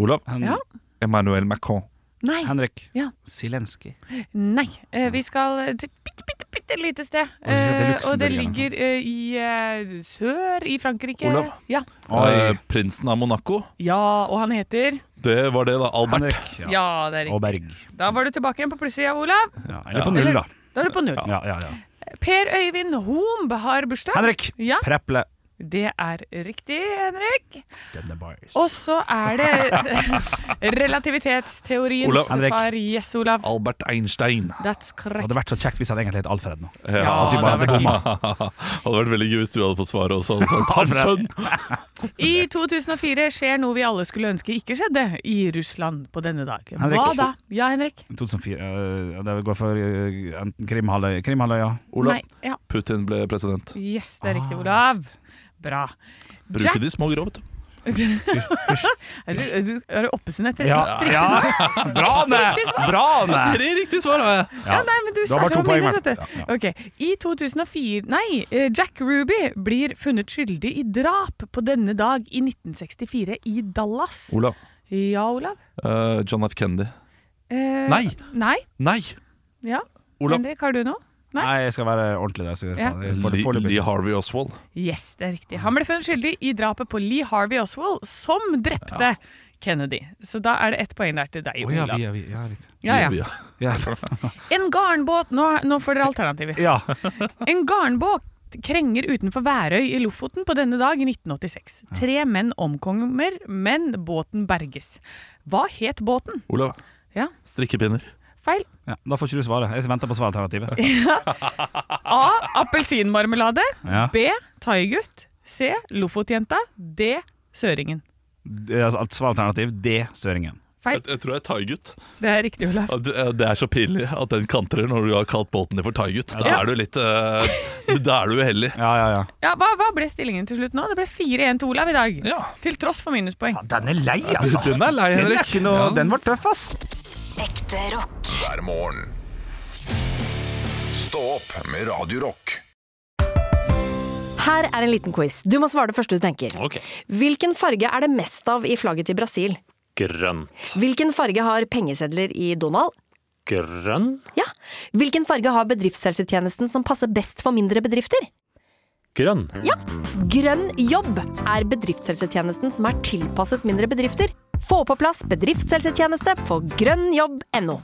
[SPEAKER 4] Olav.
[SPEAKER 2] Ja.
[SPEAKER 4] Emmanuel Macron.
[SPEAKER 2] Nei.
[SPEAKER 3] Henrik.
[SPEAKER 2] Ja.
[SPEAKER 3] Zelenskyj.
[SPEAKER 2] nei. Eh, Vi skal til bitte, bitte, bitte lite sted.
[SPEAKER 3] Og det
[SPEAKER 2] Eh, og det ligger eh, i sør i Frankrike.
[SPEAKER 4] Olav.
[SPEAKER 2] Ja.
[SPEAKER 4] Uh, prinsen av Monaco.
[SPEAKER 2] ja, og han heter
[SPEAKER 4] Det var det, da. Albert.
[SPEAKER 3] Henrik. Ja.
[SPEAKER 2] Ja, det er
[SPEAKER 3] Og
[SPEAKER 2] riktig.
[SPEAKER 3] Berg.
[SPEAKER 2] Da var du tilbake igjen på plussida, Olav.
[SPEAKER 3] Ja, eller på null,
[SPEAKER 2] Eller-
[SPEAKER 3] da.
[SPEAKER 2] Da er du på null.
[SPEAKER 3] Ja, ja, ja.
[SPEAKER 2] Per Øyvind Homb har bursdag.
[SPEAKER 3] Henrik.
[SPEAKER 2] Ja,
[SPEAKER 3] Preple.
[SPEAKER 2] Det er riktig, Henrik. Og så er det relativitetsteoriens
[SPEAKER 4] Olav.
[SPEAKER 3] Henrik.
[SPEAKER 2] far. Yes, Olav.
[SPEAKER 4] Albert Einstein.
[SPEAKER 2] That's
[SPEAKER 3] Det
[SPEAKER 2] correct.
[SPEAKER 3] hadde vært så kjekt hvis han egentlig het Alfred nå.
[SPEAKER 2] Ja,
[SPEAKER 3] ja
[SPEAKER 2] det hadde vært
[SPEAKER 4] hadde vært veldig gøy hvis du hadde fått svaret også. Sagt,
[SPEAKER 2] I 2004 skjer noe vi alle skulle ønske ikke skjedde i Russland på denne dag.
[SPEAKER 3] Henrik.
[SPEAKER 2] Hva da? Ja, Henrik?
[SPEAKER 3] 2004 uh, Det går for uh, enten Krimhalvøya Krimhalvøya.
[SPEAKER 4] Olav.
[SPEAKER 2] Nei. Ja.
[SPEAKER 4] Putin ble president.
[SPEAKER 2] Yes, det er riktig, Olav. Bra.
[SPEAKER 4] Bruke de små grå, vet du.
[SPEAKER 2] Er du, er du, er du etter
[SPEAKER 3] Ja,
[SPEAKER 2] ett riktig
[SPEAKER 3] ja.
[SPEAKER 2] svar?
[SPEAKER 3] Bra, Anne!
[SPEAKER 4] Tre riktige svar har jeg!
[SPEAKER 2] Ja, nei, men du
[SPEAKER 3] Du har bare to poeng,
[SPEAKER 2] minus,
[SPEAKER 3] Mark.
[SPEAKER 2] vet. Ok, I 2004 Nei, eh, Jack Ruby blir funnet skyldig i drap på denne dag i 1964 i Dallas.
[SPEAKER 4] Olav.
[SPEAKER 2] Ja, Olav?
[SPEAKER 4] Uh, John F. Kennedy.
[SPEAKER 2] Uh,
[SPEAKER 4] Nei.
[SPEAKER 2] Nei?
[SPEAKER 4] Nei!
[SPEAKER 2] Ja.
[SPEAKER 4] Olav.
[SPEAKER 2] Henrik, har du noe? Nei.
[SPEAKER 3] Nei, jeg skal være ordentlig der. Så
[SPEAKER 2] Ja.
[SPEAKER 3] for,
[SPEAKER 4] Lee, Harvey Oswald.
[SPEAKER 2] Yes, det er riktig. Han ble funnet skyldig i drapet på Lee Harvey Oswald, som drepte Kennedy. Så da er det ett poeng der til deg,
[SPEAKER 3] oh, ja,
[SPEAKER 2] Olav.
[SPEAKER 3] vi, vi, ja, riktig.
[SPEAKER 2] Ja, ja.
[SPEAKER 4] Ja.
[SPEAKER 3] Ja.
[SPEAKER 2] En garnbåt Nå, nå får dere alternativer.
[SPEAKER 3] ja.
[SPEAKER 2] En garnbåt krenger utenfor Værøy i Lofoten på denne dag i 1986. Tre menn omkommer, men båten berges. Hva het båten?
[SPEAKER 4] Olav.
[SPEAKER 2] Ja.
[SPEAKER 4] Strikkepinner.
[SPEAKER 2] Feil.
[SPEAKER 3] ja. Da får ikke du svaret. Jeg venter på svaralternativet.
[SPEAKER 2] A. Appelsinmarmelade.
[SPEAKER 3] Ja.
[SPEAKER 2] B. Thaigutt. C. Lofotjenta. D. Søringen.
[SPEAKER 3] Det altså alt Svaralternativ D. Søringen.
[SPEAKER 2] Feil.
[SPEAKER 4] Jeg, jeg tror jeg er thaigutt.
[SPEAKER 2] Det er riktig, Olav.
[SPEAKER 4] Eh, Det er så pinlig at den kantrer når du har kalt båten din for thaigutt. Da
[SPEAKER 2] Ja.
[SPEAKER 4] er du litt uh, Da er du uheldig.
[SPEAKER 3] Ja, ja, ja.
[SPEAKER 2] Ja, hva, hva ble stillingen til slutt nå? Det ble 4-1 til Olav i dag.
[SPEAKER 4] Ja.
[SPEAKER 2] Til tross for minuspoeng.
[SPEAKER 3] Den er lei, altså.
[SPEAKER 4] Den er lei,
[SPEAKER 3] Den, er
[SPEAKER 4] Henrik.
[SPEAKER 3] ikke noe,
[SPEAKER 4] Ja.
[SPEAKER 3] den var tøff, ass.
[SPEAKER 5] Ekte rock.
[SPEAKER 1] hver morgen. Stå opp med Radio Rock.
[SPEAKER 8] Her er en liten quiz. Du må svare det første du tenker.
[SPEAKER 9] Ok.
[SPEAKER 8] Hvilken farge er det mest av i flagget til Brasil?
[SPEAKER 9] Grønn.
[SPEAKER 8] Hvilken farge har pengesedler i Donald?
[SPEAKER 9] Grønn?
[SPEAKER 8] Ja. Hvilken farge har bedriftshelsetjenesten som passer best for mindre bedrifter?
[SPEAKER 9] Grønn.
[SPEAKER 8] Ja. Grønn jobb er bedriftshelsetjenesten som er tilpasset mindre bedrifter. Få på plass bedriftshelsetjeneste på grønnjobb.no.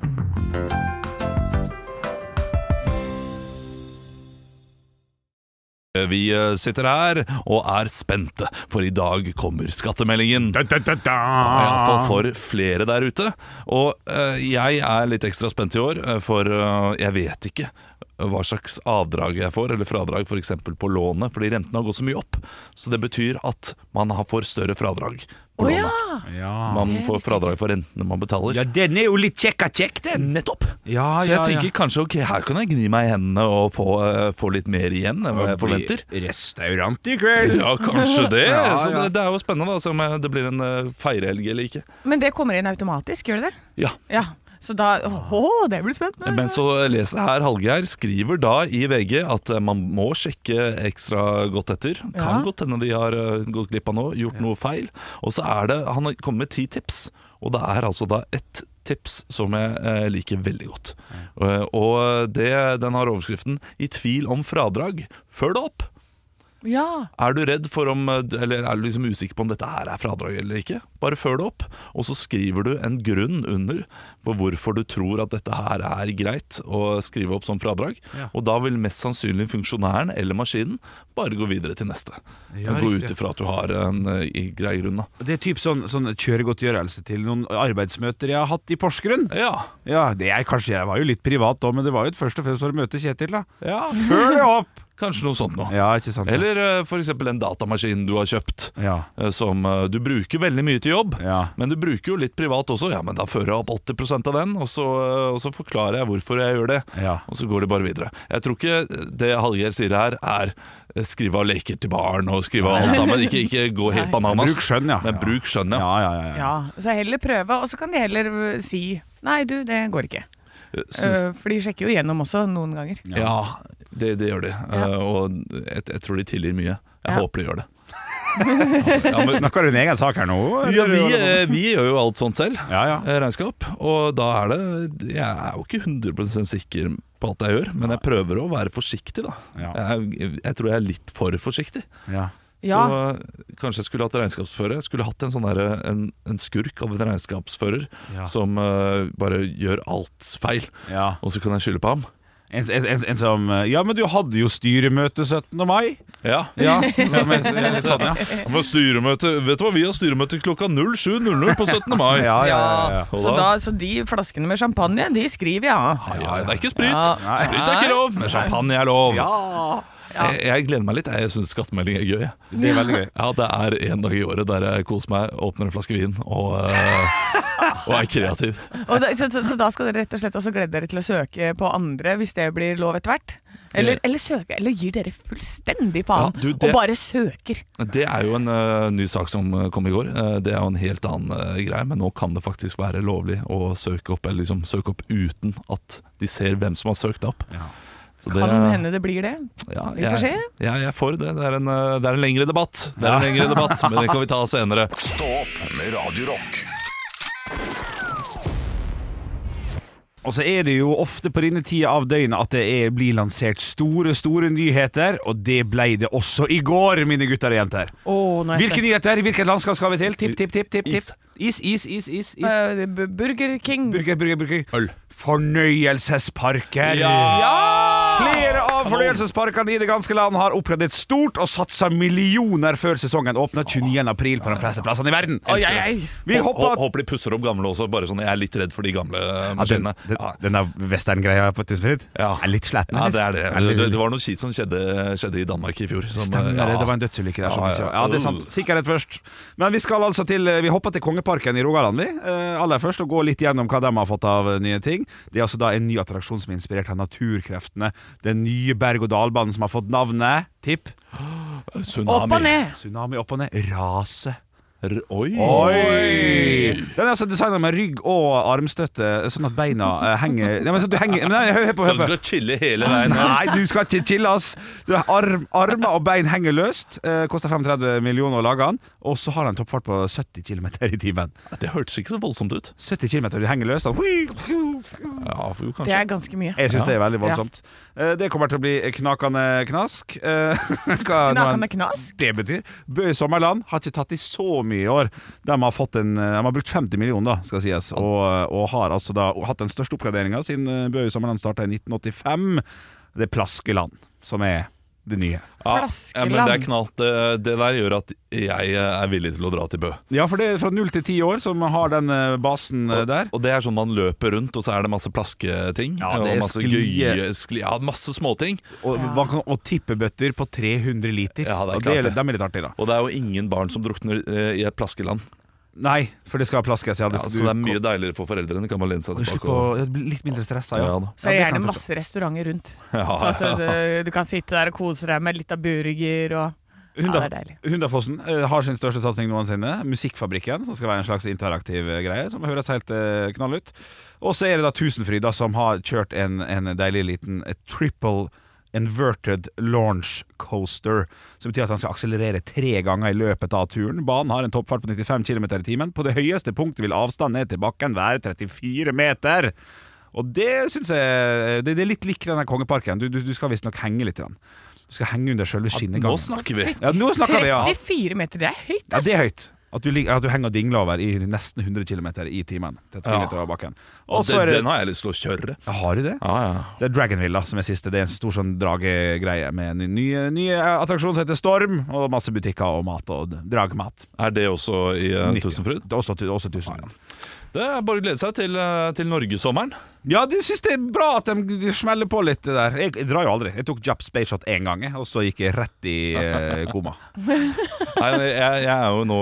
[SPEAKER 4] Vi eh, sitter her og er spente, for i dag kommer skattemeldingen. Iallfall for flere der ute. Og uh, jeg er litt ekstra spent i år, eh, for uh, jeg vet ikke hva slags avdrag jeg får, eller fradrag f.eks. på lånet, fordi rentene har gått så mye opp. Så det betyr at man får større fradrag
[SPEAKER 2] Å ja!
[SPEAKER 3] Ja.
[SPEAKER 4] Man får fradrag for rentene man betaler.
[SPEAKER 3] ja, den er jo litt kjekka kjekk, den.
[SPEAKER 4] Nettopp!
[SPEAKER 3] Ja,
[SPEAKER 4] Så jeg tenker kanskje ok, her kan jeg gni meg i hendene og få, uh, få litt mer igjen enn hva jeg forventer.
[SPEAKER 3] Restaurant i kveld.
[SPEAKER 4] Ja, kanskje det.
[SPEAKER 3] Ja,
[SPEAKER 4] Så
[SPEAKER 3] ja.
[SPEAKER 4] det, det er jo spennende da, om det blir en uh, feirehelg eller ikke.
[SPEAKER 2] Men det kommer inn automatisk, gjør det det?
[SPEAKER 4] Ja,
[SPEAKER 2] Ja. Så da Å, det blir spennende.
[SPEAKER 4] Men så leser her Hallgeir skriver da i VG at eh, man må sjekke ekstra godt etter. Kan
[SPEAKER 2] Ja.
[SPEAKER 4] godt hende de har eh, gått glipp av noe, gjort noe feil. Og så er det Han har kommet med ti tips, og det er altså da ett tips som jeg eh, liker veldig godt. Og det, den har overskriften 'I tvil om fradrag, følg det opp'.
[SPEAKER 2] Ja.
[SPEAKER 4] Er du redd for om Eller er du liksom usikker på om dette her er fradrag eller ikke? Bare følg det opp, og så skriver du en grunn under på hvorfor du tror at dette her er greit å skrive opp som fradrag.
[SPEAKER 3] Ja.
[SPEAKER 4] Og da vil mest sannsynlig funksjonæren eller maskinen bare gå videre til neste.
[SPEAKER 3] Ja,
[SPEAKER 4] gå ut ifra at du har en eh, grei grunn. da
[SPEAKER 3] Det er typ sånn, sånn kjøregodtgjørelse til noen arbeidsmøter jeg har hatt i Porsgrunn.
[SPEAKER 4] Ja,
[SPEAKER 3] Ja, det er kanskje Jeg var jo litt privat da, men det var jo først og fremst for å møte Kjetil, da.
[SPEAKER 4] ja
[SPEAKER 3] Følg det opp!
[SPEAKER 4] Kanskje noe sånt noe.
[SPEAKER 3] Ja, ikke sant?
[SPEAKER 4] Eller uh, for eksempel en datamaskin du har kjøpt.
[SPEAKER 3] Ja.
[SPEAKER 4] uh, Som uh, du bruker veldig mye til jobb,
[SPEAKER 3] Ja.
[SPEAKER 4] men du bruker jo litt privat også. Ja, men da fører jeg opp 80 av den, og så, eh, og så forklarer jeg hvorfor jeg gjør det.
[SPEAKER 3] Ja.
[SPEAKER 4] Og så går de bare videre. Jeg tror ikke det Hallgeir sier her, er eh, skrive av leker til barn og skrive av alt sammen. Ikke, ikke gå helt bananas.
[SPEAKER 3] Bruk skjønn, ja.
[SPEAKER 4] Men bruk skjønn, ja.
[SPEAKER 3] Ja, ja, ja, ja.
[SPEAKER 2] ja. Så heller prøve, og så kan de heller si Nei, du, det går ikke.
[SPEAKER 4] Eh, Syns,
[SPEAKER 2] Uh, for de sjekker jo gjennom også, noen ganger.
[SPEAKER 4] ja, det, det gjør de. Ja. og jeg, jeg tror de tilgir mye. Jeg
[SPEAKER 2] Ja.
[SPEAKER 4] håper de gjør det.
[SPEAKER 3] Snakker du en egen sak her nå?
[SPEAKER 4] Ja, vi, eh, vi gjør jo alt sånt selv.
[SPEAKER 3] Ja, ja.
[SPEAKER 4] eh, Regnskap. Og da er det Jeg er jo ikke 100% sikker på alt jeg gjør, men jeg prøver å være forsiktig, da.
[SPEAKER 3] Ja.
[SPEAKER 4] Jeg, jeg tror jeg er litt for forsiktig.
[SPEAKER 3] Ja.
[SPEAKER 2] Ja.
[SPEAKER 4] Så eh, kanskje jeg skulle hatt regnskapsfører. Jeg skulle hatt en sånn en, en skurk av en regnskapsfører
[SPEAKER 3] Ja.
[SPEAKER 4] som uh, bare gjør alt feil,
[SPEAKER 3] ja.
[SPEAKER 4] og så kan jeg skylde på ham.
[SPEAKER 3] En, en, en, en som Ja, men du hadde jo styremøte 17. mai.
[SPEAKER 4] Ja.
[SPEAKER 3] Ja, men, litt sånn, ja.
[SPEAKER 4] For styremøte, vet du hva, Vi har styremøte klokka 07.00 på 17. mai.
[SPEAKER 3] Ja, ja, ja, ja.
[SPEAKER 2] Så,
[SPEAKER 4] da-
[SPEAKER 2] så de flaskene med champagne, de skriver jeg av.
[SPEAKER 4] Ja, ja, det er ikke sprit.
[SPEAKER 2] Ja.
[SPEAKER 4] Sprit er ikke lov, men champagne er lov.
[SPEAKER 3] Ja,
[SPEAKER 4] Jeg, jeg gleder meg litt. Jeg syns skattemelding er gøy. jeg.
[SPEAKER 3] Det er veldig gøy.
[SPEAKER 4] Ja, Det er en dag i året der jeg koser meg, åpner en flaske vin og, eh, og er kreativ.
[SPEAKER 2] Og da, så, så, da skal dere rett og slett også glede dere til å søke på andre hvis det blir lov etter hvert? Eller, eller søke, eller gir dere fullstendig faen
[SPEAKER 4] Ja, du, det-
[SPEAKER 2] og bare søker?
[SPEAKER 4] Det er jo en uh, ny sak som eh, kom i går. Uh, det er jo en helt annen uh, greie, men nå kan det faktisk være lovlig å søke opp, eller liksom søke opp uten at de ser hvem som har søkt deg opp.
[SPEAKER 3] Ja.
[SPEAKER 4] Så
[SPEAKER 2] Kan hende det blir det.
[SPEAKER 4] Ja,
[SPEAKER 2] Vi får se.
[SPEAKER 4] ja, jeg er for det. Det er en, eh, det er en lengre debatt. Det er en lengre debatt, Men det kan vi ta senere.
[SPEAKER 1] Stopp med radiorock.
[SPEAKER 3] Og så er det jo ofte på denne tida av døgnet at det er, blir lansert store, store nyheter, og det ble det også i går, mine gutter og jenter.
[SPEAKER 2] Oh,
[SPEAKER 3] Hvilke nyheter? Hvilket landskap skal vi til? Tipp, tipp, tipp. tipp, tipp. Is, is, is, is, is.
[SPEAKER 2] Uh, Burger King.
[SPEAKER 3] Burger, burger, burger.
[SPEAKER 4] Øl.
[SPEAKER 3] Fornøyelsesparker. Ja! av fornøyelsesparkene i det ganske land har oppgradert stort og satsa millioner før sesongen åpner 29. april på de fleste plassene i verden. Vi
[SPEAKER 4] Hå- Håper de pusser opp gamle også. Bare sånn, Jeg er litt redd for de gamle eh,
[SPEAKER 3] den,
[SPEAKER 4] maskinene.
[SPEAKER 3] den, den der western-greia på Tusenfryd
[SPEAKER 4] Ja.
[SPEAKER 3] er litt sliten.
[SPEAKER 4] Ja, det er det. Det, det var noe kjipt som skjedde, skjedde i Danmark i fjor. Som,
[SPEAKER 3] Stemmer
[SPEAKER 4] ja.
[SPEAKER 3] det, det var en dødsulykke der.
[SPEAKER 4] Ja,
[SPEAKER 3] som
[SPEAKER 4] ja.
[SPEAKER 3] det er sant. Sikkerhet først. Men vi skal altså til Vi hopper til Kongeparken i Rogaland, vi. Eh, aller først, og går litt gjennom hva de har fått av eh, nye ting. Det er altså da en ny attraksjon som er inspirert av naturkreftene. Den nye berg-og-dal-banen som har fått navnet Tipp.
[SPEAKER 4] Tsunami.
[SPEAKER 2] Opp og ned.
[SPEAKER 3] Tsunami opp og ned. Rase.
[SPEAKER 4] R Oi!
[SPEAKER 3] Den er altså designa med rygg og armstøtte, sånn at beina eh, henger Nei, men sånn at du henger Nei, hør, hør på.
[SPEAKER 4] Så
[SPEAKER 3] Hør
[SPEAKER 4] du
[SPEAKER 3] på.
[SPEAKER 4] skal chille hele veien?
[SPEAKER 3] Nei, du skal ikke chille, ass! Du har arm, armer og bein henger løst. Eh, koster 35 millioner å lage den. Og så har den toppfart på 70 km i timen.
[SPEAKER 4] Det hørtes ikke så voldsomt ut.
[SPEAKER 3] 70 km, du henger løst. Sånn. hui.
[SPEAKER 4] Ja, for jo,
[SPEAKER 2] Det
[SPEAKER 4] kanskje.
[SPEAKER 2] er ganske mye.
[SPEAKER 3] Jeg syns
[SPEAKER 4] Ja.
[SPEAKER 3] det er veldig voldsomt. Eh, Det kommer til å bli knakende knask. Eh, hva nå enn
[SPEAKER 2] Knakende knask.
[SPEAKER 3] det betyr. Bø i Sommerland har ikke tatt i så mye i år. De har, fått en, de har brukt 50 millioner, da, skal sies, og, og har altså da hatt den største oppgraderinga siden Bøhus Bø i Sommerland starta i 1985. Det er Plaskeland som er det nye.
[SPEAKER 4] Ja, ja, men det er knalt. Det, det der gjør at jeg eh, er villig til å dra til Bø.
[SPEAKER 3] Ja, for det er fra null til ti år som har den eh, basen og, der.
[SPEAKER 4] Og det er sånn man løper rundt, og så er det masse plasketing.
[SPEAKER 3] Ja, det er
[SPEAKER 4] masse gøye skli, Ja, masse småting.
[SPEAKER 3] Og, ja. kan- og tippebøtter på 300 liter.
[SPEAKER 4] Ja, det er
[SPEAKER 3] og
[SPEAKER 4] klart
[SPEAKER 3] det,
[SPEAKER 4] det.
[SPEAKER 3] er litt artig, da.
[SPEAKER 4] Og det er jo ingen barn som drukner eh, i et plaskeland.
[SPEAKER 3] Nei, for det skal plaskes. Ja, det,
[SPEAKER 4] Ja, så det er mye deiligere for foreldrene. Kan man lene seg tilbake
[SPEAKER 3] slipper å det blir litt mindre stressa, ja.
[SPEAKER 4] Ja.
[SPEAKER 2] Så er det gjerne masse restauranter rundt.
[SPEAKER 4] Ja,
[SPEAKER 2] Så at du, du kan sitte der og kose deg med litt av burger og Ja,
[SPEAKER 3] Hundaf-
[SPEAKER 2] det er deilig.
[SPEAKER 3] Hundafossen eh, har sin største satsing noensinne. Musikkfabrikken, som skal være en slags interaktiv eh, greie. Som høres helt eh, knall ut. Og så er det da Tusenfryd, da, som har kjørt en, en deilig liten eh, triple inverted launch coaster. Som betyr at han skal akselerere tre ganger i løpet av turen. Banen har en toppfart på 95 km i timen. På det høyeste punktet vil avstanden ned til bakken være 34 meter. Og det syns jeg Det, er litt lik denne kongeparken. Du, du, du skal visstnok henge litt. grann. Du skal henge under selve
[SPEAKER 4] Nå
[SPEAKER 3] skinnegangen.
[SPEAKER 4] snakker vi.
[SPEAKER 3] Ja, nå snakker vi, ja.
[SPEAKER 2] 34 meter, det er høyt,
[SPEAKER 3] Ja, det er høyt. At du, at du henger og dingler over i nesten 100 km i timen. Til
[SPEAKER 4] Ja. Og
[SPEAKER 3] det,
[SPEAKER 4] den,
[SPEAKER 3] det
[SPEAKER 4] den har jeg lyst til å kjøre.
[SPEAKER 3] Har du det?
[SPEAKER 4] Ja, ja.
[SPEAKER 3] Det er Dragonville da, som er siste. Det er en stor sånn dragegreie med en ny, ny attraksjon som heter Storm, og masse butikker og mat og dragmat.
[SPEAKER 4] Er det også i uh. Tusenfryd?
[SPEAKER 3] Det er også, også Tusenfryd.
[SPEAKER 4] Det er bare å glede seg til, uh, til Norgesommeren.
[SPEAKER 3] Ja, de syns det er bra at de, de smeller på litt der. Jeg, jeg drar jo aldri. Jeg tok Jap Space Shot én gang, og så gikk jeg rett i eh, koma.
[SPEAKER 4] Nei, jeg, jeg er jo nå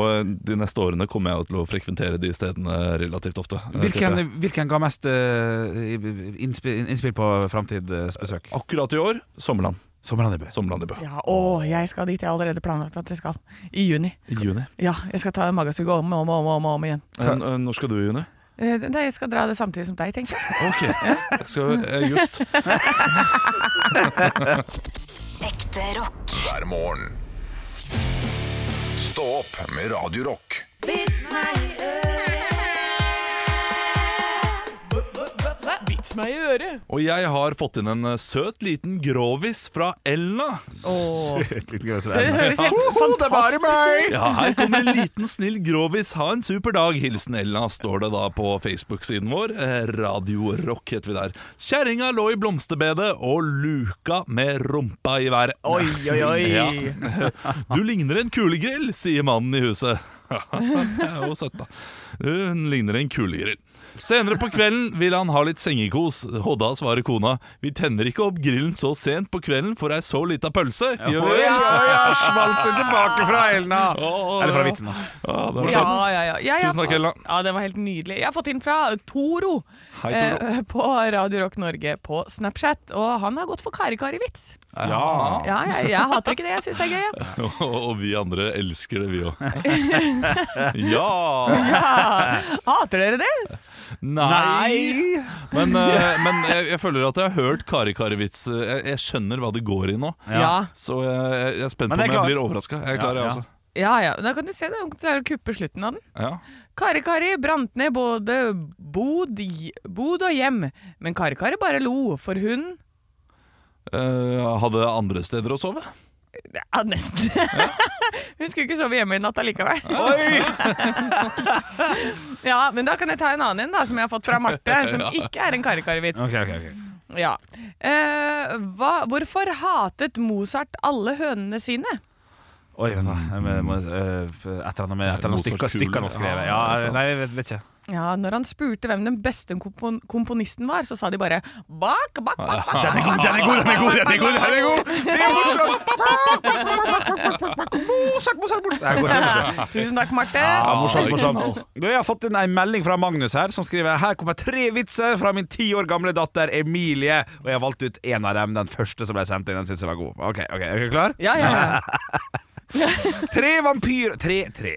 [SPEAKER 4] De neste årene kommer jeg til å frekventere de stedene relativt ofte. eh,
[SPEAKER 3] Hvilken, hvilken ga mest eh, innspill, innspill på framtidsbesøk?
[SPEAKER 4] Akkurat i år Sommerland.
[SPEAKER 3] Sommerland i Som
[SPEAKER 4] Sommerland.
[SPEAKER 2] Ja, å, jeg skal dit. Jeg har allerede planlagt at jeg skal. I juni.
[SPEAKER 4] I juni.
[SPEAKER 2] Ja, jeg skal ta magasuget om og om, og om, og om igjen.
[SPEAKER 4] Eh, eh, Når skal du i juni?
[SPEAKER 2] Eh, nei, Jeg skal dra det samtidig som deg, tenkte jeg.
[SPEAKER 4] Ok, jeg skal eh, just
[SPEAKER 5] Ekte rock.
[SPEAKER 1] hver morgen. Stå opp med Radio Rock.
[SPEAKER 2] Vits meg i øret!
[SPEAKER 4] Og jeg har fått inn en eh, søt liten grovis fra Elna.
[SPEAKER 2] Åh,
[SPEAKER 3] liten grovis så
[SPEAKER 2] det
[SPEAKER 3] det er-
[SPEAKER 2] høres helt fantastisk ut.
[SPEAKER 4] Ja, her kommer en liten snill grovis. Ha en super dag. Hilsen Elna, står det da på Facebook-siden vår. Eh, Radio Rock heter vi der. Kjerringa lå i blomsterbedet og luka med rumpa i været.
[SPEAKER 2] Oi, oi, oi.
[SPEAKER 4] Ja. Du ligner en kulegrill, sier mannen i huset. Det er jo søtt, da. Hun ligner en kulegrill. Senere på kvelden vil han ha litt sengekos. Og da svarer kona Vi tenner ikke opp grillen så sent på kvelden for ei så lita pølse. Gjør vi Ja,
[SPEAKER 3] oi, smalt det tilbake fra Elna! Eller fra vitsen, da.
[SPEAKER 4] Ja, det var
[SPEAKER 2] Ja, ja, ja. Jeg
[SPEAKER 4] Tusen takk, Elna.
[SPEAKER 2] Ja, det var helt nydelig. Jeg har fått inn fra Toro,
[SPEAKER 4] Hei, Toro.
[SPEAKER 2] eh, på Radio Rock Norge på Snapchat. Og han har gått for Kari-Kari-vits.
[SPEAKER 3] Ja.
[SPEAKER 2] Ja, jeg, jeg hater ikke det. Jeg syns det er gøy. Ja.
[SPEAKER 4] Og, og vi andre elsker det, vi òg. Ja!
[SPEAKER 2] Ja. Hater dere det?
[SPEAKER 4] Nei! Men, uh, men jeg, jeg føler at jeg har hørt Kari-Kari-vits. Jeg, jeg skjønner hva det går i nå.
[SPEAKER 2] Ja.
[SPEAKER 4] Så jeg, jeg er spent på om jeg blir overraska. Jeg er klar, jeg
[SPEAKER 3] Ja, ja.
[SPEAKER 4] også.
[SPEAKER 2] Ja, ja. Da kan du se det. Du klarer å kuppe slutten av den.
[SPEAKER 4] Ja.
[SPEAKER 2] Kari-Kari brant ned både bod, bod og hjem, men Kari-Kari bare lo, for hun
[SPEAKER 4] uh, hadde andre steder å sove?
[SPEAKER 2] Ja, nesten. hun skulle ikke sove hjemme i natt allikevel. ja, men da kan jeg ta en annen en da, som jeg har fått fra Marte, som ikke er en karrikarivits.
[SPEAKER 3] Okay, okay, Ok, ok, ok.
[SPEAKER 2] Ja. Eh, hva, hvorfor hatet Mozart alle hønene sine?
[SPEAKER 3] Oi, vent da. Eh, et eller annet med et eller annet stykker, han har skrevet. Ja,
[SPEAKER 4] Ja,
[SPEAKER 3] nei, jeg vet, vet ikke.
[SPEAKER 2] Ja, når han spurte hvem den beste kompon komponisten var, så sa de bare bak, bak, bak, bak.
[SPEAKER 3] Den er god, den er god, den er god! Den er god, den er god. Det er morsomt! Mozart, Mozart, Mozart. Er.
[SPEAKER 2] Tusen takk, Marte.
[SPEAKER 3] Ja, morsomt, morsomt. Du, jeg har fått inn en melding fra Magnus her, som skriver Her kommer tre vitser fra min ti år gamle datter Emilie. Og jeg har valgt ut en av dem, den første som ble sendt inn. Den syns jeg var god. Ok, ok, Er du klar?
[SPEAKER 2] Ja, ja, ja.
[SPEAKER 3] Tre vampyr... tre, tre.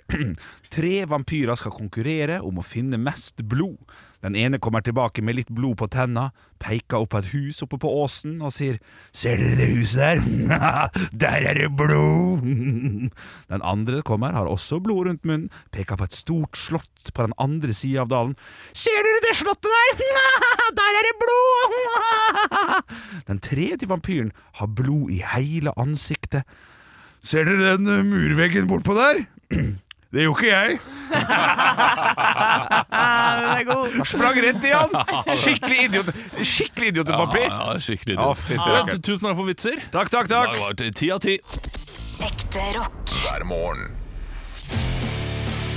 [SPEAKER 3] Tre vampyrer skal konkurrere om å finne mest blod. Den ene kommer tilbake med litt blod på tenna, peker opp på et hus oppe på åsen og sier 'Ser dere det huset der? der er det blod!' Den andre kommer, har også blod rundt munnen, peker på et stort slott på den andre sida av dalen. 'Ser dere det slottet der? der er det blod!' Den tredje vampyren har blod i hele ansiktet. Ser dere den murveggen bortpå der? Det gjorde ikke jeg.
[SPEAKER 2] Den er god.
[SPEAKER 3] Sprang rett i han. Skikkelig idiot. Skikkelig idiotpapir.
[SPEAKER 4] Ja, ja, skikkelig
[SPEAKER 3] Ja,
[SPEAKER 4] dumt. Ja,
[SPEAKER 3] rakkeren.
[SPEAKER 4] Tusen takk for vitser.
[SPEAKER 3] Takk, takk,
[SPEAKER 4] Det
[SPEAKER 3] takk.
[SPEAKER 4] var til ti av ti.
[SPEAKER 5] Ekte rock.
[SPEAKER 1] hver morgen.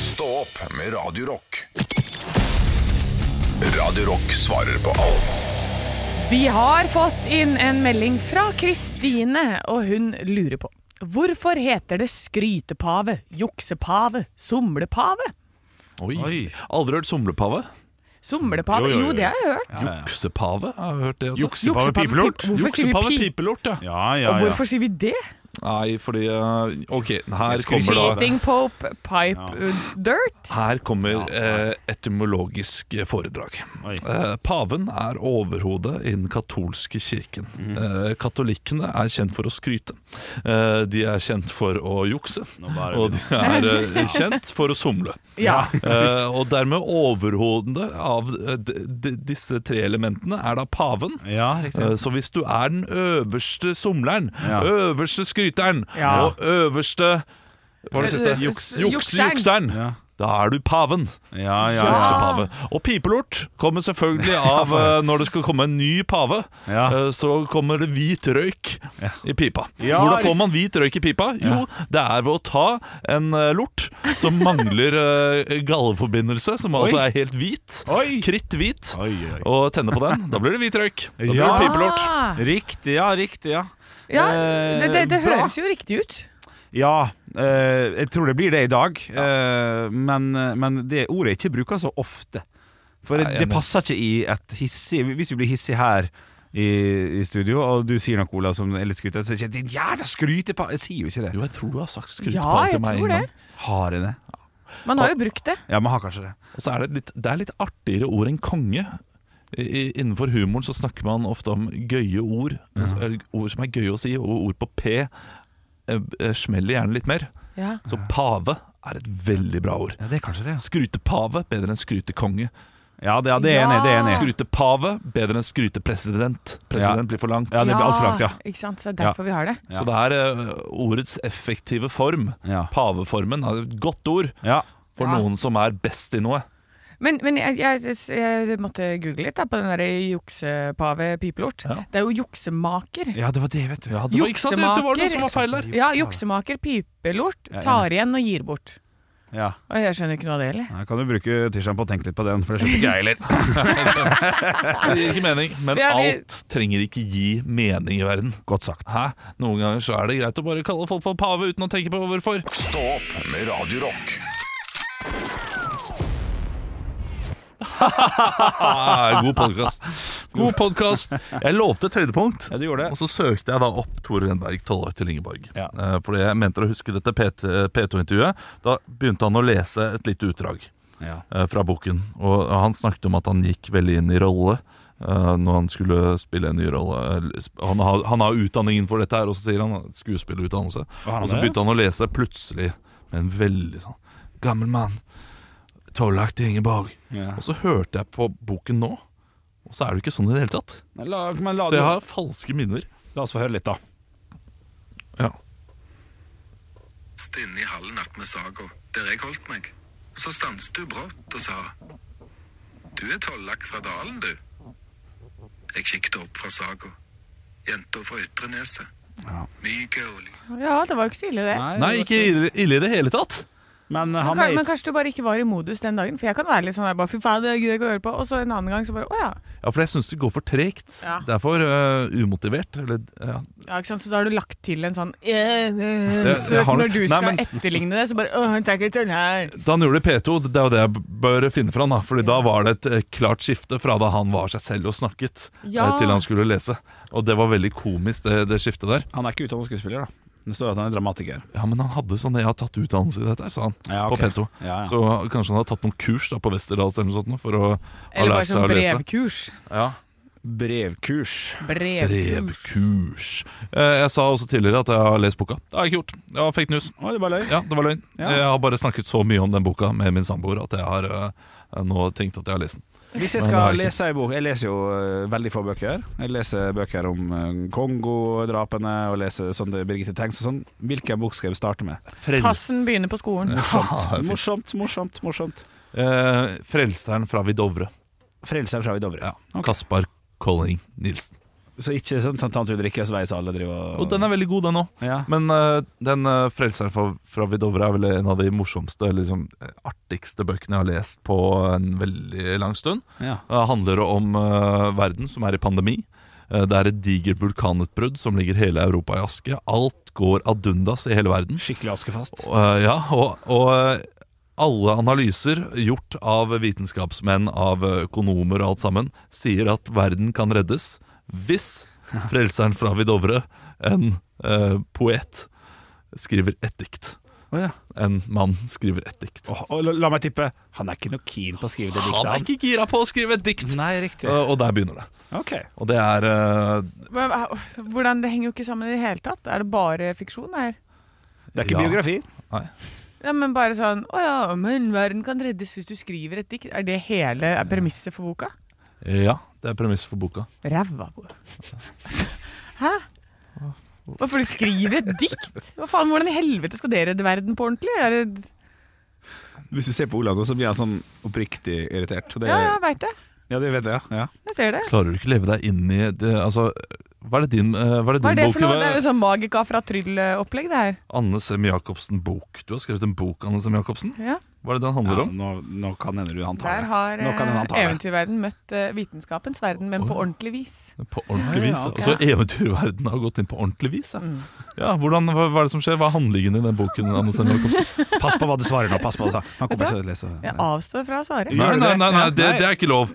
[SPEAKER 1] Stå opp med Radio Rock. Radio Rock svarer på alt
[SPEAKER 2] Vi har fått inn en melding fra Kristine, og hun lurer på Hvorfor heter det skrytepave, juksepave, somlepave?
[SPEAKER 4] Oi.
[SPEAKER 3] Oi.
[SPEAKER 4] Aldri hørt somlepave.
[SPEAKER 2] Somlepave?
[SPEAKER 3] Jo, jo, jo.
[SPEAKER 2] Jo, det har jeg hørt.
[SPEAKER 4] Juksepave, har hørt det også.
[SPEAKER 3] Juksepave
[SPEAKER 2] Juksepave,
[SPEAKER 3] pipelort.
[SPEAKER 2] pip- Hvorfor sier vi
[SPEAKER 4] pipelort, ja.
[SPEAKER 3] Ja, ja,
[SPEAKER 2] Og hvorfor sier vi det?
[SPEAKER 4] Nei, fordi eh, Ok, her kommer da
[SPEAKER 2] Cheating Pope Pipe ja. Dirt?
[SPEAKER 4] Her kommer eh, etymologisk foredrag.
[SPEAKER 3] Oi.
[SPEAKER 4] Eh, paven er overhodet i den katolske kirken.
[SPEAKER 3] Mm.
[SPEAKER 4] Eh, katolikkene er kjent for å skryte. Eh, de er kjent for å jukse. Og de er eh, kjent for å somle.
[SPEAKER 2] Ja.
[SPEAKER 4] Eh, og dermed overhodet av eh, disse tre elementene er da paven.
[SPEAKER 3] Ja.
[SPEAKER 4] Eh, Så hvis du er den øverste somleren,
[SPEAKER 3] Ja.
[SPEAKER 4] øverste skryteren
[SPEAKER 2] Ja.
[SPEAKER 4] og øverste Hva var det siste? Juks,
[SPEAKER 2] jukseren.
[SPEAKER 4] jukseren.
[SPEAKER 3] Ja.
[SPEAKER 4] Da er du paven.
[SPEAKER 3] Ja, ja,
[SPEAKER 2] Ja.
[SPEAKER 4] Og pipelort kommer selvfølgelig av eh, når det skal komme en ny pave. Eh, Så kommer det hvit røyk i pipa. Hvordan får man hvit røyk i pipa? Jo, det er ved å ta en eh, lort som mangler galleforbindelse, som altså er helt hvit, kritthvit, og tenne på den. Da blir det hvit røyk. Da blir det pipelort.
[SPEAKER 3] Riktig, ja, riktig, ja.
[SPEAKER 2] Ja,
[SPEAKER 3] Eh,
[SPEAKER 2] det, det, det høres jo riktig ut.
[SPEAKER 3] Ja, eh, jeg tror det blir det i dag. Eh, men, men det ordet er ikke bruker så ofte. For
[SPEAKER 4] Nei,
[SPEAKER 3] det,
[SPEAKER 4] jeg
[SPEAKER 3] det passer ikke i et hissig Hvis vi blir hissig her i, i studio, og du sier noe, Olav, som er litt skrytete, så sier jeg 'din jævla skrytepar'. Jeg sier jo ikke det.
[SPEAKER 4] Jo, jeg tror du har sagt
[SPEAKER 2] Ja,
[SPEAKER 4] skrytepave
[SPEAKER 2] jeg
[SPEAKER 4] til meg
[SPEAKER 2] tror
[SPEAKER 4] en
[SPEAKER 2] det.
[SPEAKER 4] gang.
[SPEAKER 3] Har jeg det?
[SPEAKER 2] Man har jo brukt det.
[SPEAKER 3] Ja, man har kanskje det.
[SPEAKER 4] Og så er det litt, det er litt artigere ord enn konge. I, innenfor humoren så snakker man ofte om gøye ord. Altså, Ord som er gøye å si, og ord på P eh, eh, smeller gjerne litt mer.
[SPEAKER 2] Ja.
[SPEAKER 4] Så pave er et veldig bra ord.
[SPEAKER 3] Ja, det er kanskje det.
[SPEAKER 4] Skrytepave bedre enn skrytekonge.
[SPEAKER 3] Ja, det, ja, det er enig i. Det er enig.
[SPEAKER 4] Skrytepave bedre enn skrytepresident. President blir for langt.
[SPEAKER 3] Ja, det blir alt for langt, ja.
[SPEAKER 2] Ikke sant? Så det er derfor vi har det.
[SPEAKER 4] Så det er uh, ordets effektive form.
[SPEAKER 3] Ja.
[SPEAKER 4] Paveformen er et godt ord
[SPEAKER 3] Ja.
[SPEAKER 4] for
[SPEAKER 2] Ja.
[SPEAKER 4] noen som er best i noe.
[SPEAKER 2] Men, men jeg, jeg, jeg måtte google litt da, på den der juksepave pipelort.
[SPEAKER 4] Ja.
[SPEAKER 2] Det er jo juksemaker.
[SPEAKER 3] ja, det var det, vet du.
[SPEAKER 4] Ja, det var, ikke sant? Det var noe som var feil der.
[SPEAKER 2] Ja, juksemaker, pipelort, tar igjen og gir bort.
[SPEAKER 3] Ja.
[SPEAKER 2] Og jeg skjønner ikke noe av det heller.
[SPEAKER 3] Kan du bruke tirsdagen på å tenke litt på den, for det skjønner ikke jeg heller.
[SPEAKER 4] Det gir ikke mening, men alt trenger ikke gi mening i verden.
[SPEAKER 3] Godt sagt.
[SPEAKER 4] Hæ? Noen ganger så er det greit å bare kalle folk for pave uten å tenke på hvorfor.
[SPEAKER 1] Stå opp med Radio
[SPEAKER 4] god podkast. God podkast. Jeg lovte et høydepunkt.
[SPEAKER 3] Ja, du gjorde det.
[SPEAKER 4] Og så søkte jeg da opp Tore Renberg, tollvakt til Ingeborg.
[SPEAKER 3] Ja.
[SPEAKER 4] Eh, Fordi jeg mente å huske dette P2-intervjuet. Da begynte han å lese et lite utdrag
[SPEAKER 3] Ja.
[SPEAKER 4] eh, fra boken. Og han snakket om at han gikk veldig inn i rolle eh, når han skulle spille en ny rolle. Han har, han har utdanningen for dette her, og så sier han skuespillerutdannelse. Og så begynte han å lese plutselig med en veldig sånn gammel mann. Tollvakt til Ingeborg.
[SPEAKER 3] Ja.
[SPEAKER 4] Og så hørte jeg på boken nå, og så er det jo ikke sånn i det hele tatt.
[SPEAKER 3] La, men la,
[SPEAKER 4] Så jeg har falske minner.
[SPEAKER 3] la oss få høre litt, da.
[SPEAKER 4] Ja.
[SPEAKER 10] inne i hallen attmed saga, der jeg holdt meg. Så stanset du brått og sa Du er tollak fra dalen, du. Jeg kikket opp fra saga. Jenta fra Ytre Neset. Myke og lys.
[SPEAKER 2] Ja, det var jo ikke så ille, det.
[SPEAKER 4] Nei, ikke ille, ille i det hele tatt.
[SPEAKER 3] Men
[SPEAKER 2] Men,
[SPEAKER 3] han
[SPEAKER 2] kan,
[SPEAKER 3] er
[SPEAKER 2] men kanskje du bare ikke var i modus den dagen? For jeg kan være litt sånn der, bare, fy faen, det gidder jeg ikke å høre på. Og så en annen gang så bare å ja.
[SPEAKER 4] Ja, for jeg syns det går for tregt.
[SPEAKER 2] Ja.
[SPEAKER 4] Det er for uh, umotivert. Eller, ja.
[SPEAKER 2] ja ikke sant? Så da har du lagt til en sånn eh, eh,
[SPEAKER 4] Det-
[SPEAKER 2] Så
[SPEAKER 4] har-
[SPEAKER 2] når du
[SPEAKER 4] Nei,
[SPEAKER 2] skal
[SPEAKER 4] men-
[SPEAKER 2] etterligne det, så bare åh, takk, sånn her.
[SPEAKER 4] Da han gjorde det i P2, det er jo det jeg bør finne fram. da Fordi da var det et eh, klart skifte fra da han var seg selv og snakket,
[SPEAKER 2] Ja.
[SPEAKER 4] eh, til han skulle lese. Og det var veldig komisk, det, det skiftet der.
[SPEAKER 3] Han er ikke utdannet skuespiller, da. Det står at han er dramatiker.
[SPEAKER 4] Ja, men han hadde sånn Jeg har tatt utdannelse i dette, her, sa han.
[SPEAKER 3] Ja,
[SPEAKER 4] På
[SPEAKER 3] pento
[SPEAKER 4] P2.
[SPEAKER 3] Ja, ja.
[SPEAKER 4] Så kanskje han har tatt noen kurs da på Westerdals eller noe sånt for å ha
[SPEAKER 2] Eller bare
[SPEAKER 4] lært seg
[SPEAKER 2] sånn
[SPEAKER 4] å lese.
[SPEAKER 2] brevkurs.
[SPEAKER 4] Ja.
[SPEAKER 3] Brevkurs.
[SPEAKER 2] Brevkurs.
[SPEAKER 4] Brevkurs. Eh, Jeg sa også tidligere at jeg har lest boka. Det har jeg ikke gjort. Det var fake news.
[SPEAKER 3] Å, det var løgn.
[SPEAKER 4] Ja, det var løgn.
[SPEAKER 3] Ja.
[SPEAKER 4] Jeg har bare snakket så mye om den boka med min samboer at jeg har eh, nå tenkt at jeg har lest den.
[SPEAKER 3] Hvis jeg
[SPEAKER 4] det
[SPEAKER 3] skal lese ei bok Jeg leser jo eh, veldig få bøker. Jeg leser bøker om uh, Kongo-drapene og leser sånne Birgitte Tengs og sånn. Hvilken bok skal jeg starte med?
[SPEAKER 4] Frels-
[SPEAKER 2] Tassen begynner på skolen.
[SPEAKER 4] Ja.
[SPEAKER 3] Morsomt, morsomt, morsomt.
[SPEAKER 4] Eh, Frelseren fra Vidovre.
[SPEAKER 3] Frelseren fra Vidovre.
[SPEAKER 4] Ja. Kaspar Colling Nilsen.
[SPEAKER 3] Så ikke sånn Tante Ulrikkes vei som alle driver og
[SPEAKER 4] Og den er veldig god, den òg.
[SPEAKER 3] ja.
[SPEAKER 4] Men uh, den uh, Frelseren fra, fra Vidovre er vel en av de morsomste eller liksom, eh, artigste bøkene jeg har lest på en veldig lang stund.
[SPEAKER 3] ja.
[SPEAKER 4] Det handler om uh, verden som er i pandemi. Det er et digert vulkanutbrudd som ligger hele Europa i aske. Alt går ad undas i hele verden.
[SPEAKER 3] Skikkelig askefast.
[SPEAKER 4] Eh, ja, og, og alle analyser gjort av vitenskapsmenn, av økonomer og alt sammen, sier at verden kan reddes hvis frelseren fra Vidovre, en eh, poet, skriver et dikt.
[SPEAKER 3] Oh, ja.
[SPEAKER 4] En mann skriver et dikt.
[SPEAKER 3] Oh, oh, la, la meg tippe, han er ikke noe keen på å skrive det
[SPEAKER 4] Han er ikke gira på å skrive et dikt!
[SPEAKER 3] Nei, riktig.
[SPEAKER 4] Og, og der begynner det.
[SPEAKER 3] Ok.
[SPEAKER 4] Og det er uh,
[SPEAKER 2] Men, Hvordan, Det henger jo ikke sammen i det hele tatt. Er det bare fiksjon her?
[SPEAKER 3] Det er ikke
[SPEAKER 4] Ja.
[SPEAKER 3] biografi.
[SPEAKER 2] Ja, men bare sånn Å ja, men verden kan reddes hvis du skriver et dikt. Er det hele premisset for boka?
[SPEAKER 4] Ja, det er premiss for boka.
[SPEAKER 2] Ræva på Hæ? Hvorfor du skriver et dikt? Hva faen, Hvordan i helvete skal dere redde verden på ordentlig? Er det,
[SPEAKER 3] Hvis du ser på Olav så blir jeg sånn oppriktig irritert. Det,
[SPEAKER 2] ja, jeg veit det.
[SPEAKER 3] ja, det vet jeg, ja.
[SPEAKER 2] Jeg ser det.
[SPEAKER 4] Klarer du ikke leve deg inn i det, Altså, hva er det din, eh, hva er det
[SPEAKER 2] Hva er det bok? for noe? Det er jo sånn Magika fra Tryll-opplegg, det her.
[SPEAKER 4] Anne Sem Jacobsen-bok. Du har skrevet en bok, Anne Sem Jacobsen.
[SPEAKER 2] Ja.
[SPEAKER 4] Hva er det den handler
[SPEAKER 3] ja
[SPEAKER 4] om?
[SPEAKER 3] nå, nå kan hende du han tar
[SPEAKER 2] Der har eh, eventyrverden møtt eh, vitenskapens verden, men på ordentlig vis.
[SPEAKER 4] På ordentlig vis.
[SPEAKER 3] Ja, Så
[SPEAKER 4] Altså, eventyrverden har gått inn på ordentlig vis. Ja.
[SPEAKER 2] Mm.
[SPEAKER 4] Ja, hvordan, hva, hva er det som skjer? Hva er handlingen i den boken?
[SPEAKER 3] Pass på hva du svarer nå. pass på det. Han kommer til å lese
[SPEAKER 2] Jeg avstår fra å svare.
[SPEAKER 4] Nei, nei, nei, nei det, det er ikke lov.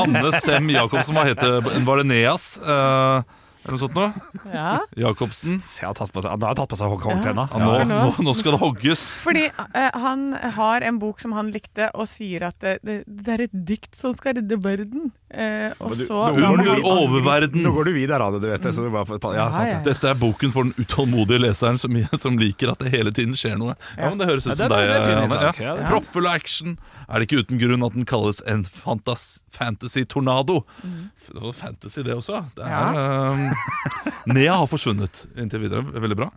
[SPEAKER 4] Anne Sem Jacobsen, hva heter Var det Neas? Eh, eller noe sånt noe?
[SPEAKER 2] Ja.
[SPEAKER 4] Jacobsen.
[SPEAKER 3] Se, han har tatt på seg, han har tatt på seg håndtenna.
[SPEAKER 4] Ja, nå,
[SPEAKER 2] nå-
[SPEAKER 4] nå, nå skal det hogges.
[SPEAKER 2] Fordi uh, han har en bok som han likte, og sier at det, det, det er et dikt som skal redde verden. Eh, og
[SPEAKER 3] du-
[SPEAKER 2] så
[SPEAKER 4] Under oververden.
[SPEAKER 3] Nå går du videre, Anne, du vet det. Så du bare, ja, sant
[SPEAKER 2] Ja.
[SPEAKER 4] Dette er boken for den utålmodige leseren som, som liker at det hele tiden skjer noe. Ja, men Det høres ut
[SPEAKER 3] Ja,
[SPEAKER 4] som deg.
[SPEAKER 3] det
[SPEAKER 4] Anne. Proppfull av action. Er det ikke uten grunn at den kalles en fantas fantasy-tornado? Mm. fantasy, det også. Det er, um, Nea har forsvunnet inntil videre. Veldig bra.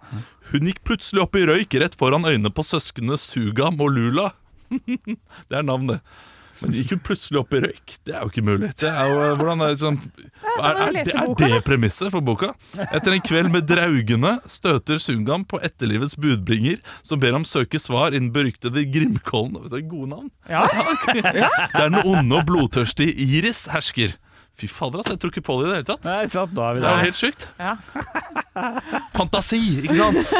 [SPEAKER 4] Hun gikk plutselig opp i røyk rett foran øynene på søsknene Sugam og Lula. det er navn, Men gikk hun plutselig opp i røyk? Det er jo ikke mulig. Det er jo, hvordan er det, sånn, er, er, det, er det premisset for boka? Etter en kveld med draugene støter Sungam på etterlivets budbringer, som ber ham søke svar innen beryktede Grimkollen. Vet du, Gode navn.
[SPEAKER 2] Ja.
[SPEAKER 4] Der den onde og blodtørstige Iris hersker. Fy fader, altså. Jeg tror ikke på det i det hele tatt.
[SPEAKER 3] Nei, ikke sant, da er vi
[SPEAKER 4] Det er
[SPEAKER 3] der.
[SPEAKER 4] helt sykt.
[SPEAKER 2] Ja.
[SPEAKER 4] Fantasi, ikke sant?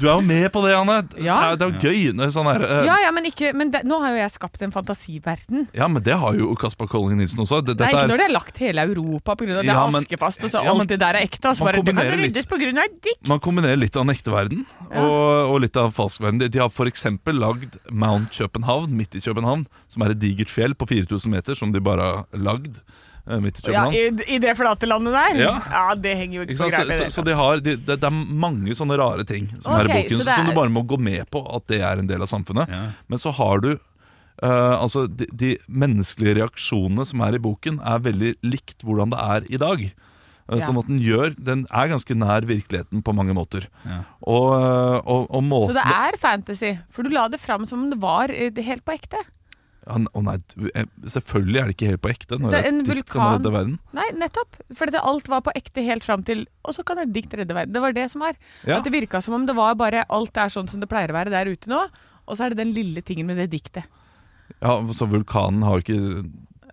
[SPEAKER 4] Du er jo med på det, Anne.
[SPEAKER 2] Ja.
[SPEAKER 4] Det er, det er jo gøy. når er Sånn her, eh,
[SPEAKER 2] ja, ja, men, ikke, men det, nå har jo jeg skapt en fantasiverden.
[SPEAKER 4] ja, men det har jo Kaspar Colling Nilsen også. Det,
[SPEAKER 2] Nei,
[SPEAKER 4] dette
[SPEAKER 2] ikke
[SPEAKER 4] er-
[SPEAKER 2] når det er lagt hele Europa pga. det er
[SPEAKER 4] Ja, men-
[SPEAKER 2] askefast, og så
[SPEAKER 4] ja, men-
[SPEAKER 2] alt det der er ekte. Og så
[SPEAKER 4] man
[SPEAKER 2] bare det kan
[SPEAKER 4] kombinerer litt-
[SPEAKER 2] reddes pga. dikt.
[SPEAKER 4] Man kombinerer litt av den ekte verden og, og litt av falsk verden. De, de har f.eks. lagd Mount København midt i København, som er et digert fjell på 4000 meter som de bare har lagd midt i
[SPEAKER 2] Ja, i, I det flate landet der?
[SPEAKER 4] Ja.
[SPEAKER 2] det henger jo ikke
[SPEAKER 4] Ikke
[SPEAKER 2] på greip.
[SPEAKER 4] så, så de har, de, det, det er mange sånne rare ting som er i boken,
[SPEAKER 2] så
[SPEAKER 4] som
[SPEAKER 2] er-
[SPEAKER 4] du bare må gå med på at det er en del av samfunnet.
[SPEAKER 3] Ja.
[SPEAKER 4] Men så har du Uh, altså de, de menneskelige reaksjonene som er i boken, er veldig likt hvordan det er i dag. Eh,
[SPEAKER 2] Ja.
[SPEAKER 4] Sånn at den gjør Den er ganske nær virkeligheten på mange måter.
[SPEAKER 3] Ja.
[SPEAKER 4] Og, og, og, måten, Så
[SPEAKER 2] det er fantasy? For du la det fram som om det var eh, det helt på ekte?
[SPEAKER 4] Ja, Å nei, eh, selvfølgelig er det ikke helt på ekte. Når
[SPEAKER 2] Det er en
[SPEAKER 4] et dikt kan redde verden.
[SPEAKER 2] Nei, nettopp. For dette, alt var på ekte helt fram til Og så kan et dikt redde verden. Det var det som var.
[SPEAKER 4] Ja.
[SPEAKER 2] At det virka som om det var bare alt er sånn som det pleier å være der ute nå. Og så er det den lille tingen med det diktet.
[SPEAKER 4] Ja, Så vulkanen har ikke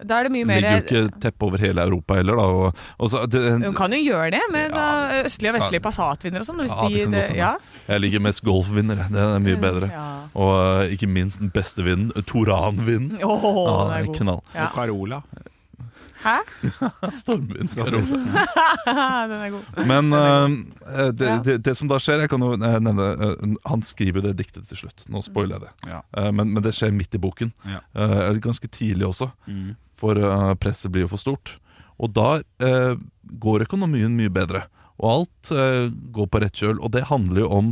[SPEAKER 2] Da er det mye mer
[SPEAKER 4] ligger jo ikke teppe over hele Europa heller, da. Og, og så, det,
[SPEAKER 2] Hun kan jo gjøre det med
[SPEAKER 4] Ja,
[SPEAKER 2] østlige og vestlige passatvinder og sånn. Hvis
[SPEAKER 4] Ja, det
[SPEAKER 2] de,
[SPEAKER 4] kan
[SPEAKER 2] det,
[SPEAKER 4] godt
[SPEAKER 2] ja.
[SPEAKER 4] Jeg liker mest golfvinner. Det er mye bedre.
[SPEAKER 2] Ja.
[SPEAKER 4] Og eh, ikke minst den beste vinden, Toran-vinden.
[SPEAKER 2] Oh,
[SPEAKER 4] Ja, det er knall.
[SPEAKER 2] Ja.
[SPEAKER 3] Og Carola.
[SPEAKER 2] Hæ?
[SPEAKER 4] Stormvind.
[SPEAKER 2] den er god.
[SPEAKER 4] Men uh, det, det, det som da skjer Jeg kan jo eh, nevne uh, Han skriver det diktet til slutt. Nå spoiler jeg det.
[SPEAKER 3] Ja.
[SPEAKER 4] Uh, men, men det skjer midt i boken.
[SPEAKER 3] Ja.
[SPEAKER 4] Eh, ganske tidlig også.
[SPEAKER 3] Mm.
[SPEAKER 4] For uh, presset blir jo for stort. Og da uh, går økonomien mye bedre. Og alt uh, går på rett kjøl. Og det handler jo om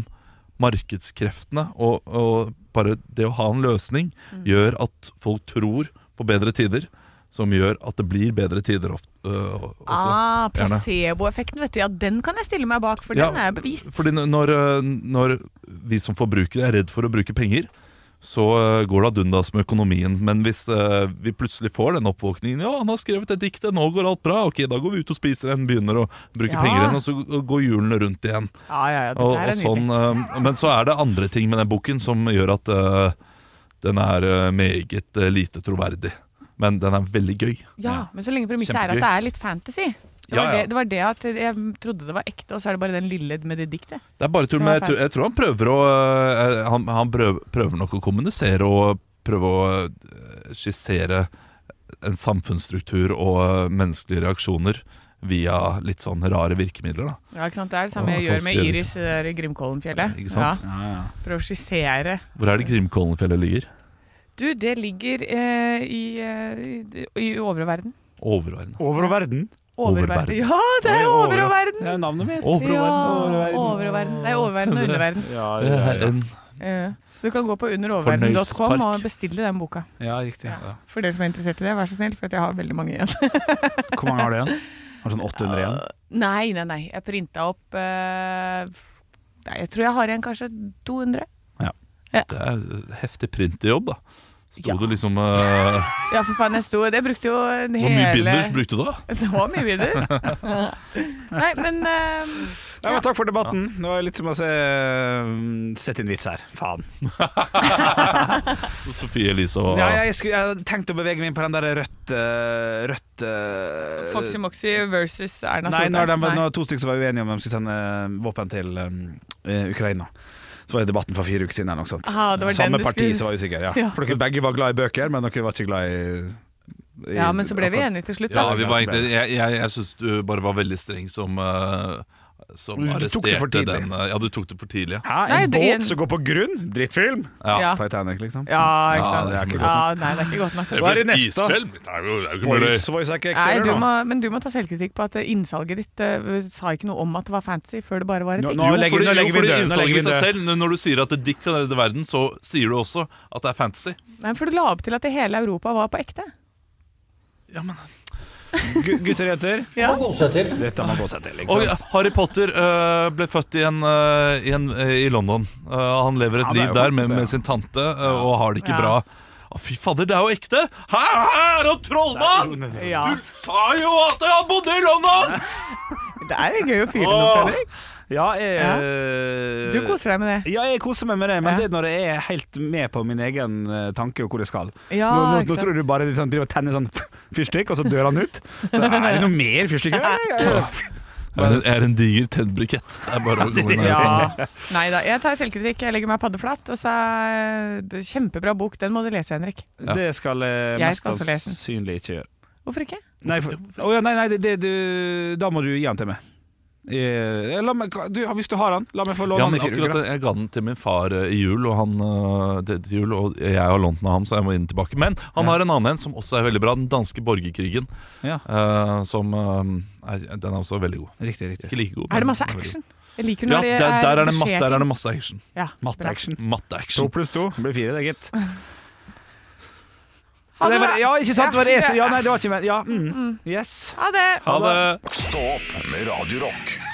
[SPEAKER 4] markedskreftene. Og, og bare det å ha en løsning
[SPEAKER 2] Mm.
[SPEAKER 4] gjør at folk tror på bedre tider. Som gjør at det blir bedre tider ofte, øh.
[SPEAKER 2] Ah. Placeboeffekten, vet du. Ja, den kan jeg stille meg bak, for
[SPEAKER 4] Ja,
[SPEAKER 2] den er bevist.
[SPEAKER 4] Fordi når, når vi som forbrukere er redd for å bruke penger, så øh, går det ad undas med økonomien. Men hvis øh, vi plutselig får den oppvåkningen Ja, han har skrevet et dikt, nå går alt bra. Ok, da går vi ut og spiser en, begynner å bruke
[SPEAKER 2] Ja.
[SPEAKER 4] penger igjen, og så går hjulene rundt igjen.
[SPEAKER 2] Ja, ja, ja,
[SPEAKER 4] Og,
[SPEAKER 2] er
[SPEAKER 4] og sånn, øh, men så er det andre ting med den boken som gjør at øh, den er øh, meget øh, lite troverdig. Men den er veldig gøy.
[SPEAKER 2] Ja, men så lenge premisset er at det er litt fantasy. Det var,
[SPEAKER 4] Ja, ja.
[SPEAKER 2] Det, det var det at jeg trodde det var ekte, og så er det bare den lille med det diktet.
[SPEAKER 4] Det er bare tull, men jeg, tror- jeg tror han prøver å øh, Han, han prøver, prøver nok å kommunisere og prøve å øh, skissere en samfunnsstruktur og øh, menneskelige reaksjoner via litt sånn rare virkemidler. da
[SPEAKER 2] Ja, ikke sant? Det er det samme jeg gjør med Iris i Grimkollenfjellet.
[SPEAKER 4] Ikke sant?
[SPEAKER 3] Ja, ja.
[SPEAKER 2] Prøve å skissere.
[SPEAKER 4] Hvor er det Grimkollenfjellet ligger?
[SPEAKER 2] Du, det ligger eh, i, eh, i, i oververden.
[SPEAKER 4] Oververden.
[SPEAKER 3] Over og verden.
[SPEAKER 4] Oververden.
[SPEAKER 2] Ja, det er
[SPEAKER 3] Over-
[SPEAKER 2] over og verden!
[SPEAKER 3] Det er navnet mitt.
[SPEAKER 2] Ja,
[SPEAKER 4] Oververden.
[SPEAKER 2] oververden. Det er oververden og underverden.
[SPEAKER 3] Ja,
[SPEAKER 4] Det
[SPEAKER 3] ja, ja.
[SPEAKER 2] Så du kan gå på underoververden.com og bestille den boka.
[SPEAKER 3] ja riktig. Ja.
[SPEAKER 2] For dere som er interessert i det, vær så snill, for at jeg har veldig mange igjen.
[SPEAKER 3] Hvor mange har du igjen? Har du sånn 800 igjen?
[SPEAKER 2] Nei, nei, nei. Jeg printa opp eh, Nei, jeg tror jeg har igjen kanskje 200. Ja.
[SPEAKER 4] Det er heftig printjobb, da. Sto
[SPEAKER 2] Ja.
[SPEAKER 4] du liksom uh...
[SPEAKER 2] Ja, for faen, jeg sto Jeg brukte jo en
[SPEAKER 4] Hvor mye
[SPEAKER 2] hele
[SPEAKER 4] binders brukte du da?
[SPEAKER 2] Det var mye binders. nei, men uh,
[SPEAKER 3] Ja, men takk for debatten. Det var litt som å se Sett inn vits her. Faen.
[SPEAKER 4] Så Sofie Elise og
[SPEAKER 3] Ja, jeg, skulle, jeg tenkte å bevege meg inn på den der rødt uh, Rødt uh,
[SPEAKER 2] Foxy Moxy versus Erna
[SPEAKER 3] Nei,
[SPEAKER 2] Solberg.
[SPEAKER 3] når de,
[SPEAKER 2] Nei.
[SPEAKER 3] når to stykker som var uenige om de skulle sende eh, våpen til um, Ukraina. Så var det debatten for fire uker siden. eller noe sånt
[SPEAKER 2] Aha, det var den
[SPEAKER 3] Samme
[SPEAKER 2] du
[SPEAKER 3] parti
[SPEAKER 2] skulle-
[SPEAKER 3] som var usikker. Ja.
[SPEAKER 2] Ja.
[SPEAKER 3] For dere begge var glad i bøker, men dere var ikke glad i, i
[SPEAKER 2] Ja, men så ble vi enige til slutt,
[SPEAKER 4] Ja,
[SPEAKER 2] da.
[SPEAKER 4] vi var egentlig Jeg, jeg, jeg syns du bare var veldig streng som uh, Som
[SPEAKER 3] Du det for
[SPEAKER 4] arresterte den uh, Ja, du tok det for tidlig, ja.
[SPEAKER 3] Hæ, en
[SPEAKER 2] nei,
[SPEAKER 3] båt
[SPEAKER 2] en-
[SPEAKER 3] som går på grunn? Drittfilm?
[SPEAKER 4] ja.
[SPEAKER 2] Ja.
[SPEAKER 3] Titanic, liksom.
[SPEAKER 2] Ja, ikke
[SPEAKER 3] Ja, det er ikke
[SPEAKER 2] ja,
[SPEAKER 3] godt
[SPEAKER 2] nei, det er ikke godt nok.
[SPEAKER 3] Hva er det neste?
[SPEAKER 4] Isfjell? Det er jo, det er jo ikke mulig.
[SPEAKER 3] Voice, er ikke ekte,
[SPEAKER 2] Nei, du må, men du må ta selvkritikk på at eh, innsalget ditt uh, sa ikke noe om at det var fantasy, før det bare var et dikt.
[SPEAKER 3] nå
[SPEAKER 4] Jo,
[SPEAKER 3] legger-
[SPEAKER 4] fordi,
[SPEAKER 3] nå legger
[SPEAKER 4] jo,
[SPEAKER 3] legger vi
[SPEAKER 4] innsalget i seg selv Når du sier at det dikt kan redde verden, så sier du også at det er fantasy.
[SPEAKER 2] Nei, for du la opp til at det hele Europa var på ekte.
[SPEAKER 4] Ja, men
[SPEAKER 3] Gu- Gutter og jenter,
[SPEAKER 2] Ja.
[SPEAKER 3] dette må gå seg til. Ikke
[SPEAKER 4] Og? Harry Potter uh, ble født i, en, uh, i, en, uh, i London. Han lever et
[SPEAKER 3] Ja,
[SPEAKER 4] liv der med, med sin tante og har det ikke
[SPEAKER 2] Ja.
[SPEAKER 4] bra. Å, fy fader, det er jo ekte! Her her og trollmann!
[SPEAKER 2] Ja.
[SPEAKER 4] Du sa jo at han bodde i London!
[SPEAKER 2] Det er jo gøy å fyre den opp, Henrik.
[SPEAKER 3] Ja, jeg,
[SPEAKER 2] Ja.
[SPEAKER 3] eh,
[SPEAKER 2] Du koser deg med det.
[SPEAKER 3] Ja, jeg koser meg med det, men
[SPEAKER 2] Ja.
[SPEAKER 3] det er når jeg er helt med på min egen eh, tanke og hvor jeg skal.
[SPEAKER 2] Ja,
[SPEAKER 3] nå, nå, nå tror du bare liksom, driver og tenner sånn fyrstikk, og så dør han ut. Så er det noe mer fyrstikk? Ja, ja, ja.
[SPEAKER 4] Jeg er en- er en diger tennbrikett. Det er bare å gå.
[SPEAKER 2] Ja. Nei da. Jeg tar selvkritikk. Jeg legger meg paddeflat. Og så det Kjempebra bok. Den må du lese, Henrik.
[SPEAKER 4] Ja.
[SPEAKER 3] Det skal jeg mest sannsynlig ikke gjøre.
[SPEAKER 2] Hvorfor ikke?
[SPEAKER 3] Nei, for, oh ja, nei, nei det, det, du, da må du gi den til meg. Eh, la meg du, hvis du har han, la meg få låne
[SPEAKER 4] Ja,
[SPEAKER 3] han i fire
[SPEAKER 4] akkurat
[SPEAKER 3] uker.
[SPEAKER 4] Jeg ga den til min far eh, i jul, og han eh, det, til jul, og jeg har lånt den av ham, så jeg må inn tilbake. Men han
[SPEAKER 3] Ja.
[SPEAKER 4] har en annen en som også er veldig bra. Den danske borgerkrigen.
[SPEAKER 3] Ja.
[SPEAKER 4] eh, som er, Den er også veldig god.
[SPEAKER 3] Riktig, riktig.
[SPEAKER 4] Ikke like god.
[SPEAKER 2] Er det masse action? Jeg liker
[SPEAKER 4] når Ja,
[SPEAKER 2] det
[SPEAKER 4] der, der, er det matte,
[SPEAKER 2] skjer
[SPEAKER 4] der er det masse action.
[SPEAKER 2] Ja, bra.
[SPEAKER 3] Matte-action.
[SPEAKER 4] Matte-action.
[SPEAKER 3] To pluss to blir fire, det, gitt.
[SPEAKER 2] Ha
[SPEAKER 3] Det var, ja, ikke sant? Det var det
[SPEAKER 2] Ja.
[SPEAKER 3] nei, det var ikke men, Ja, mm. Yes.
[SPEAKER 2] Ha det.
[SPEAKER 4] Ha det!
[SPEAKER 1] Stå opp med Radio Rock.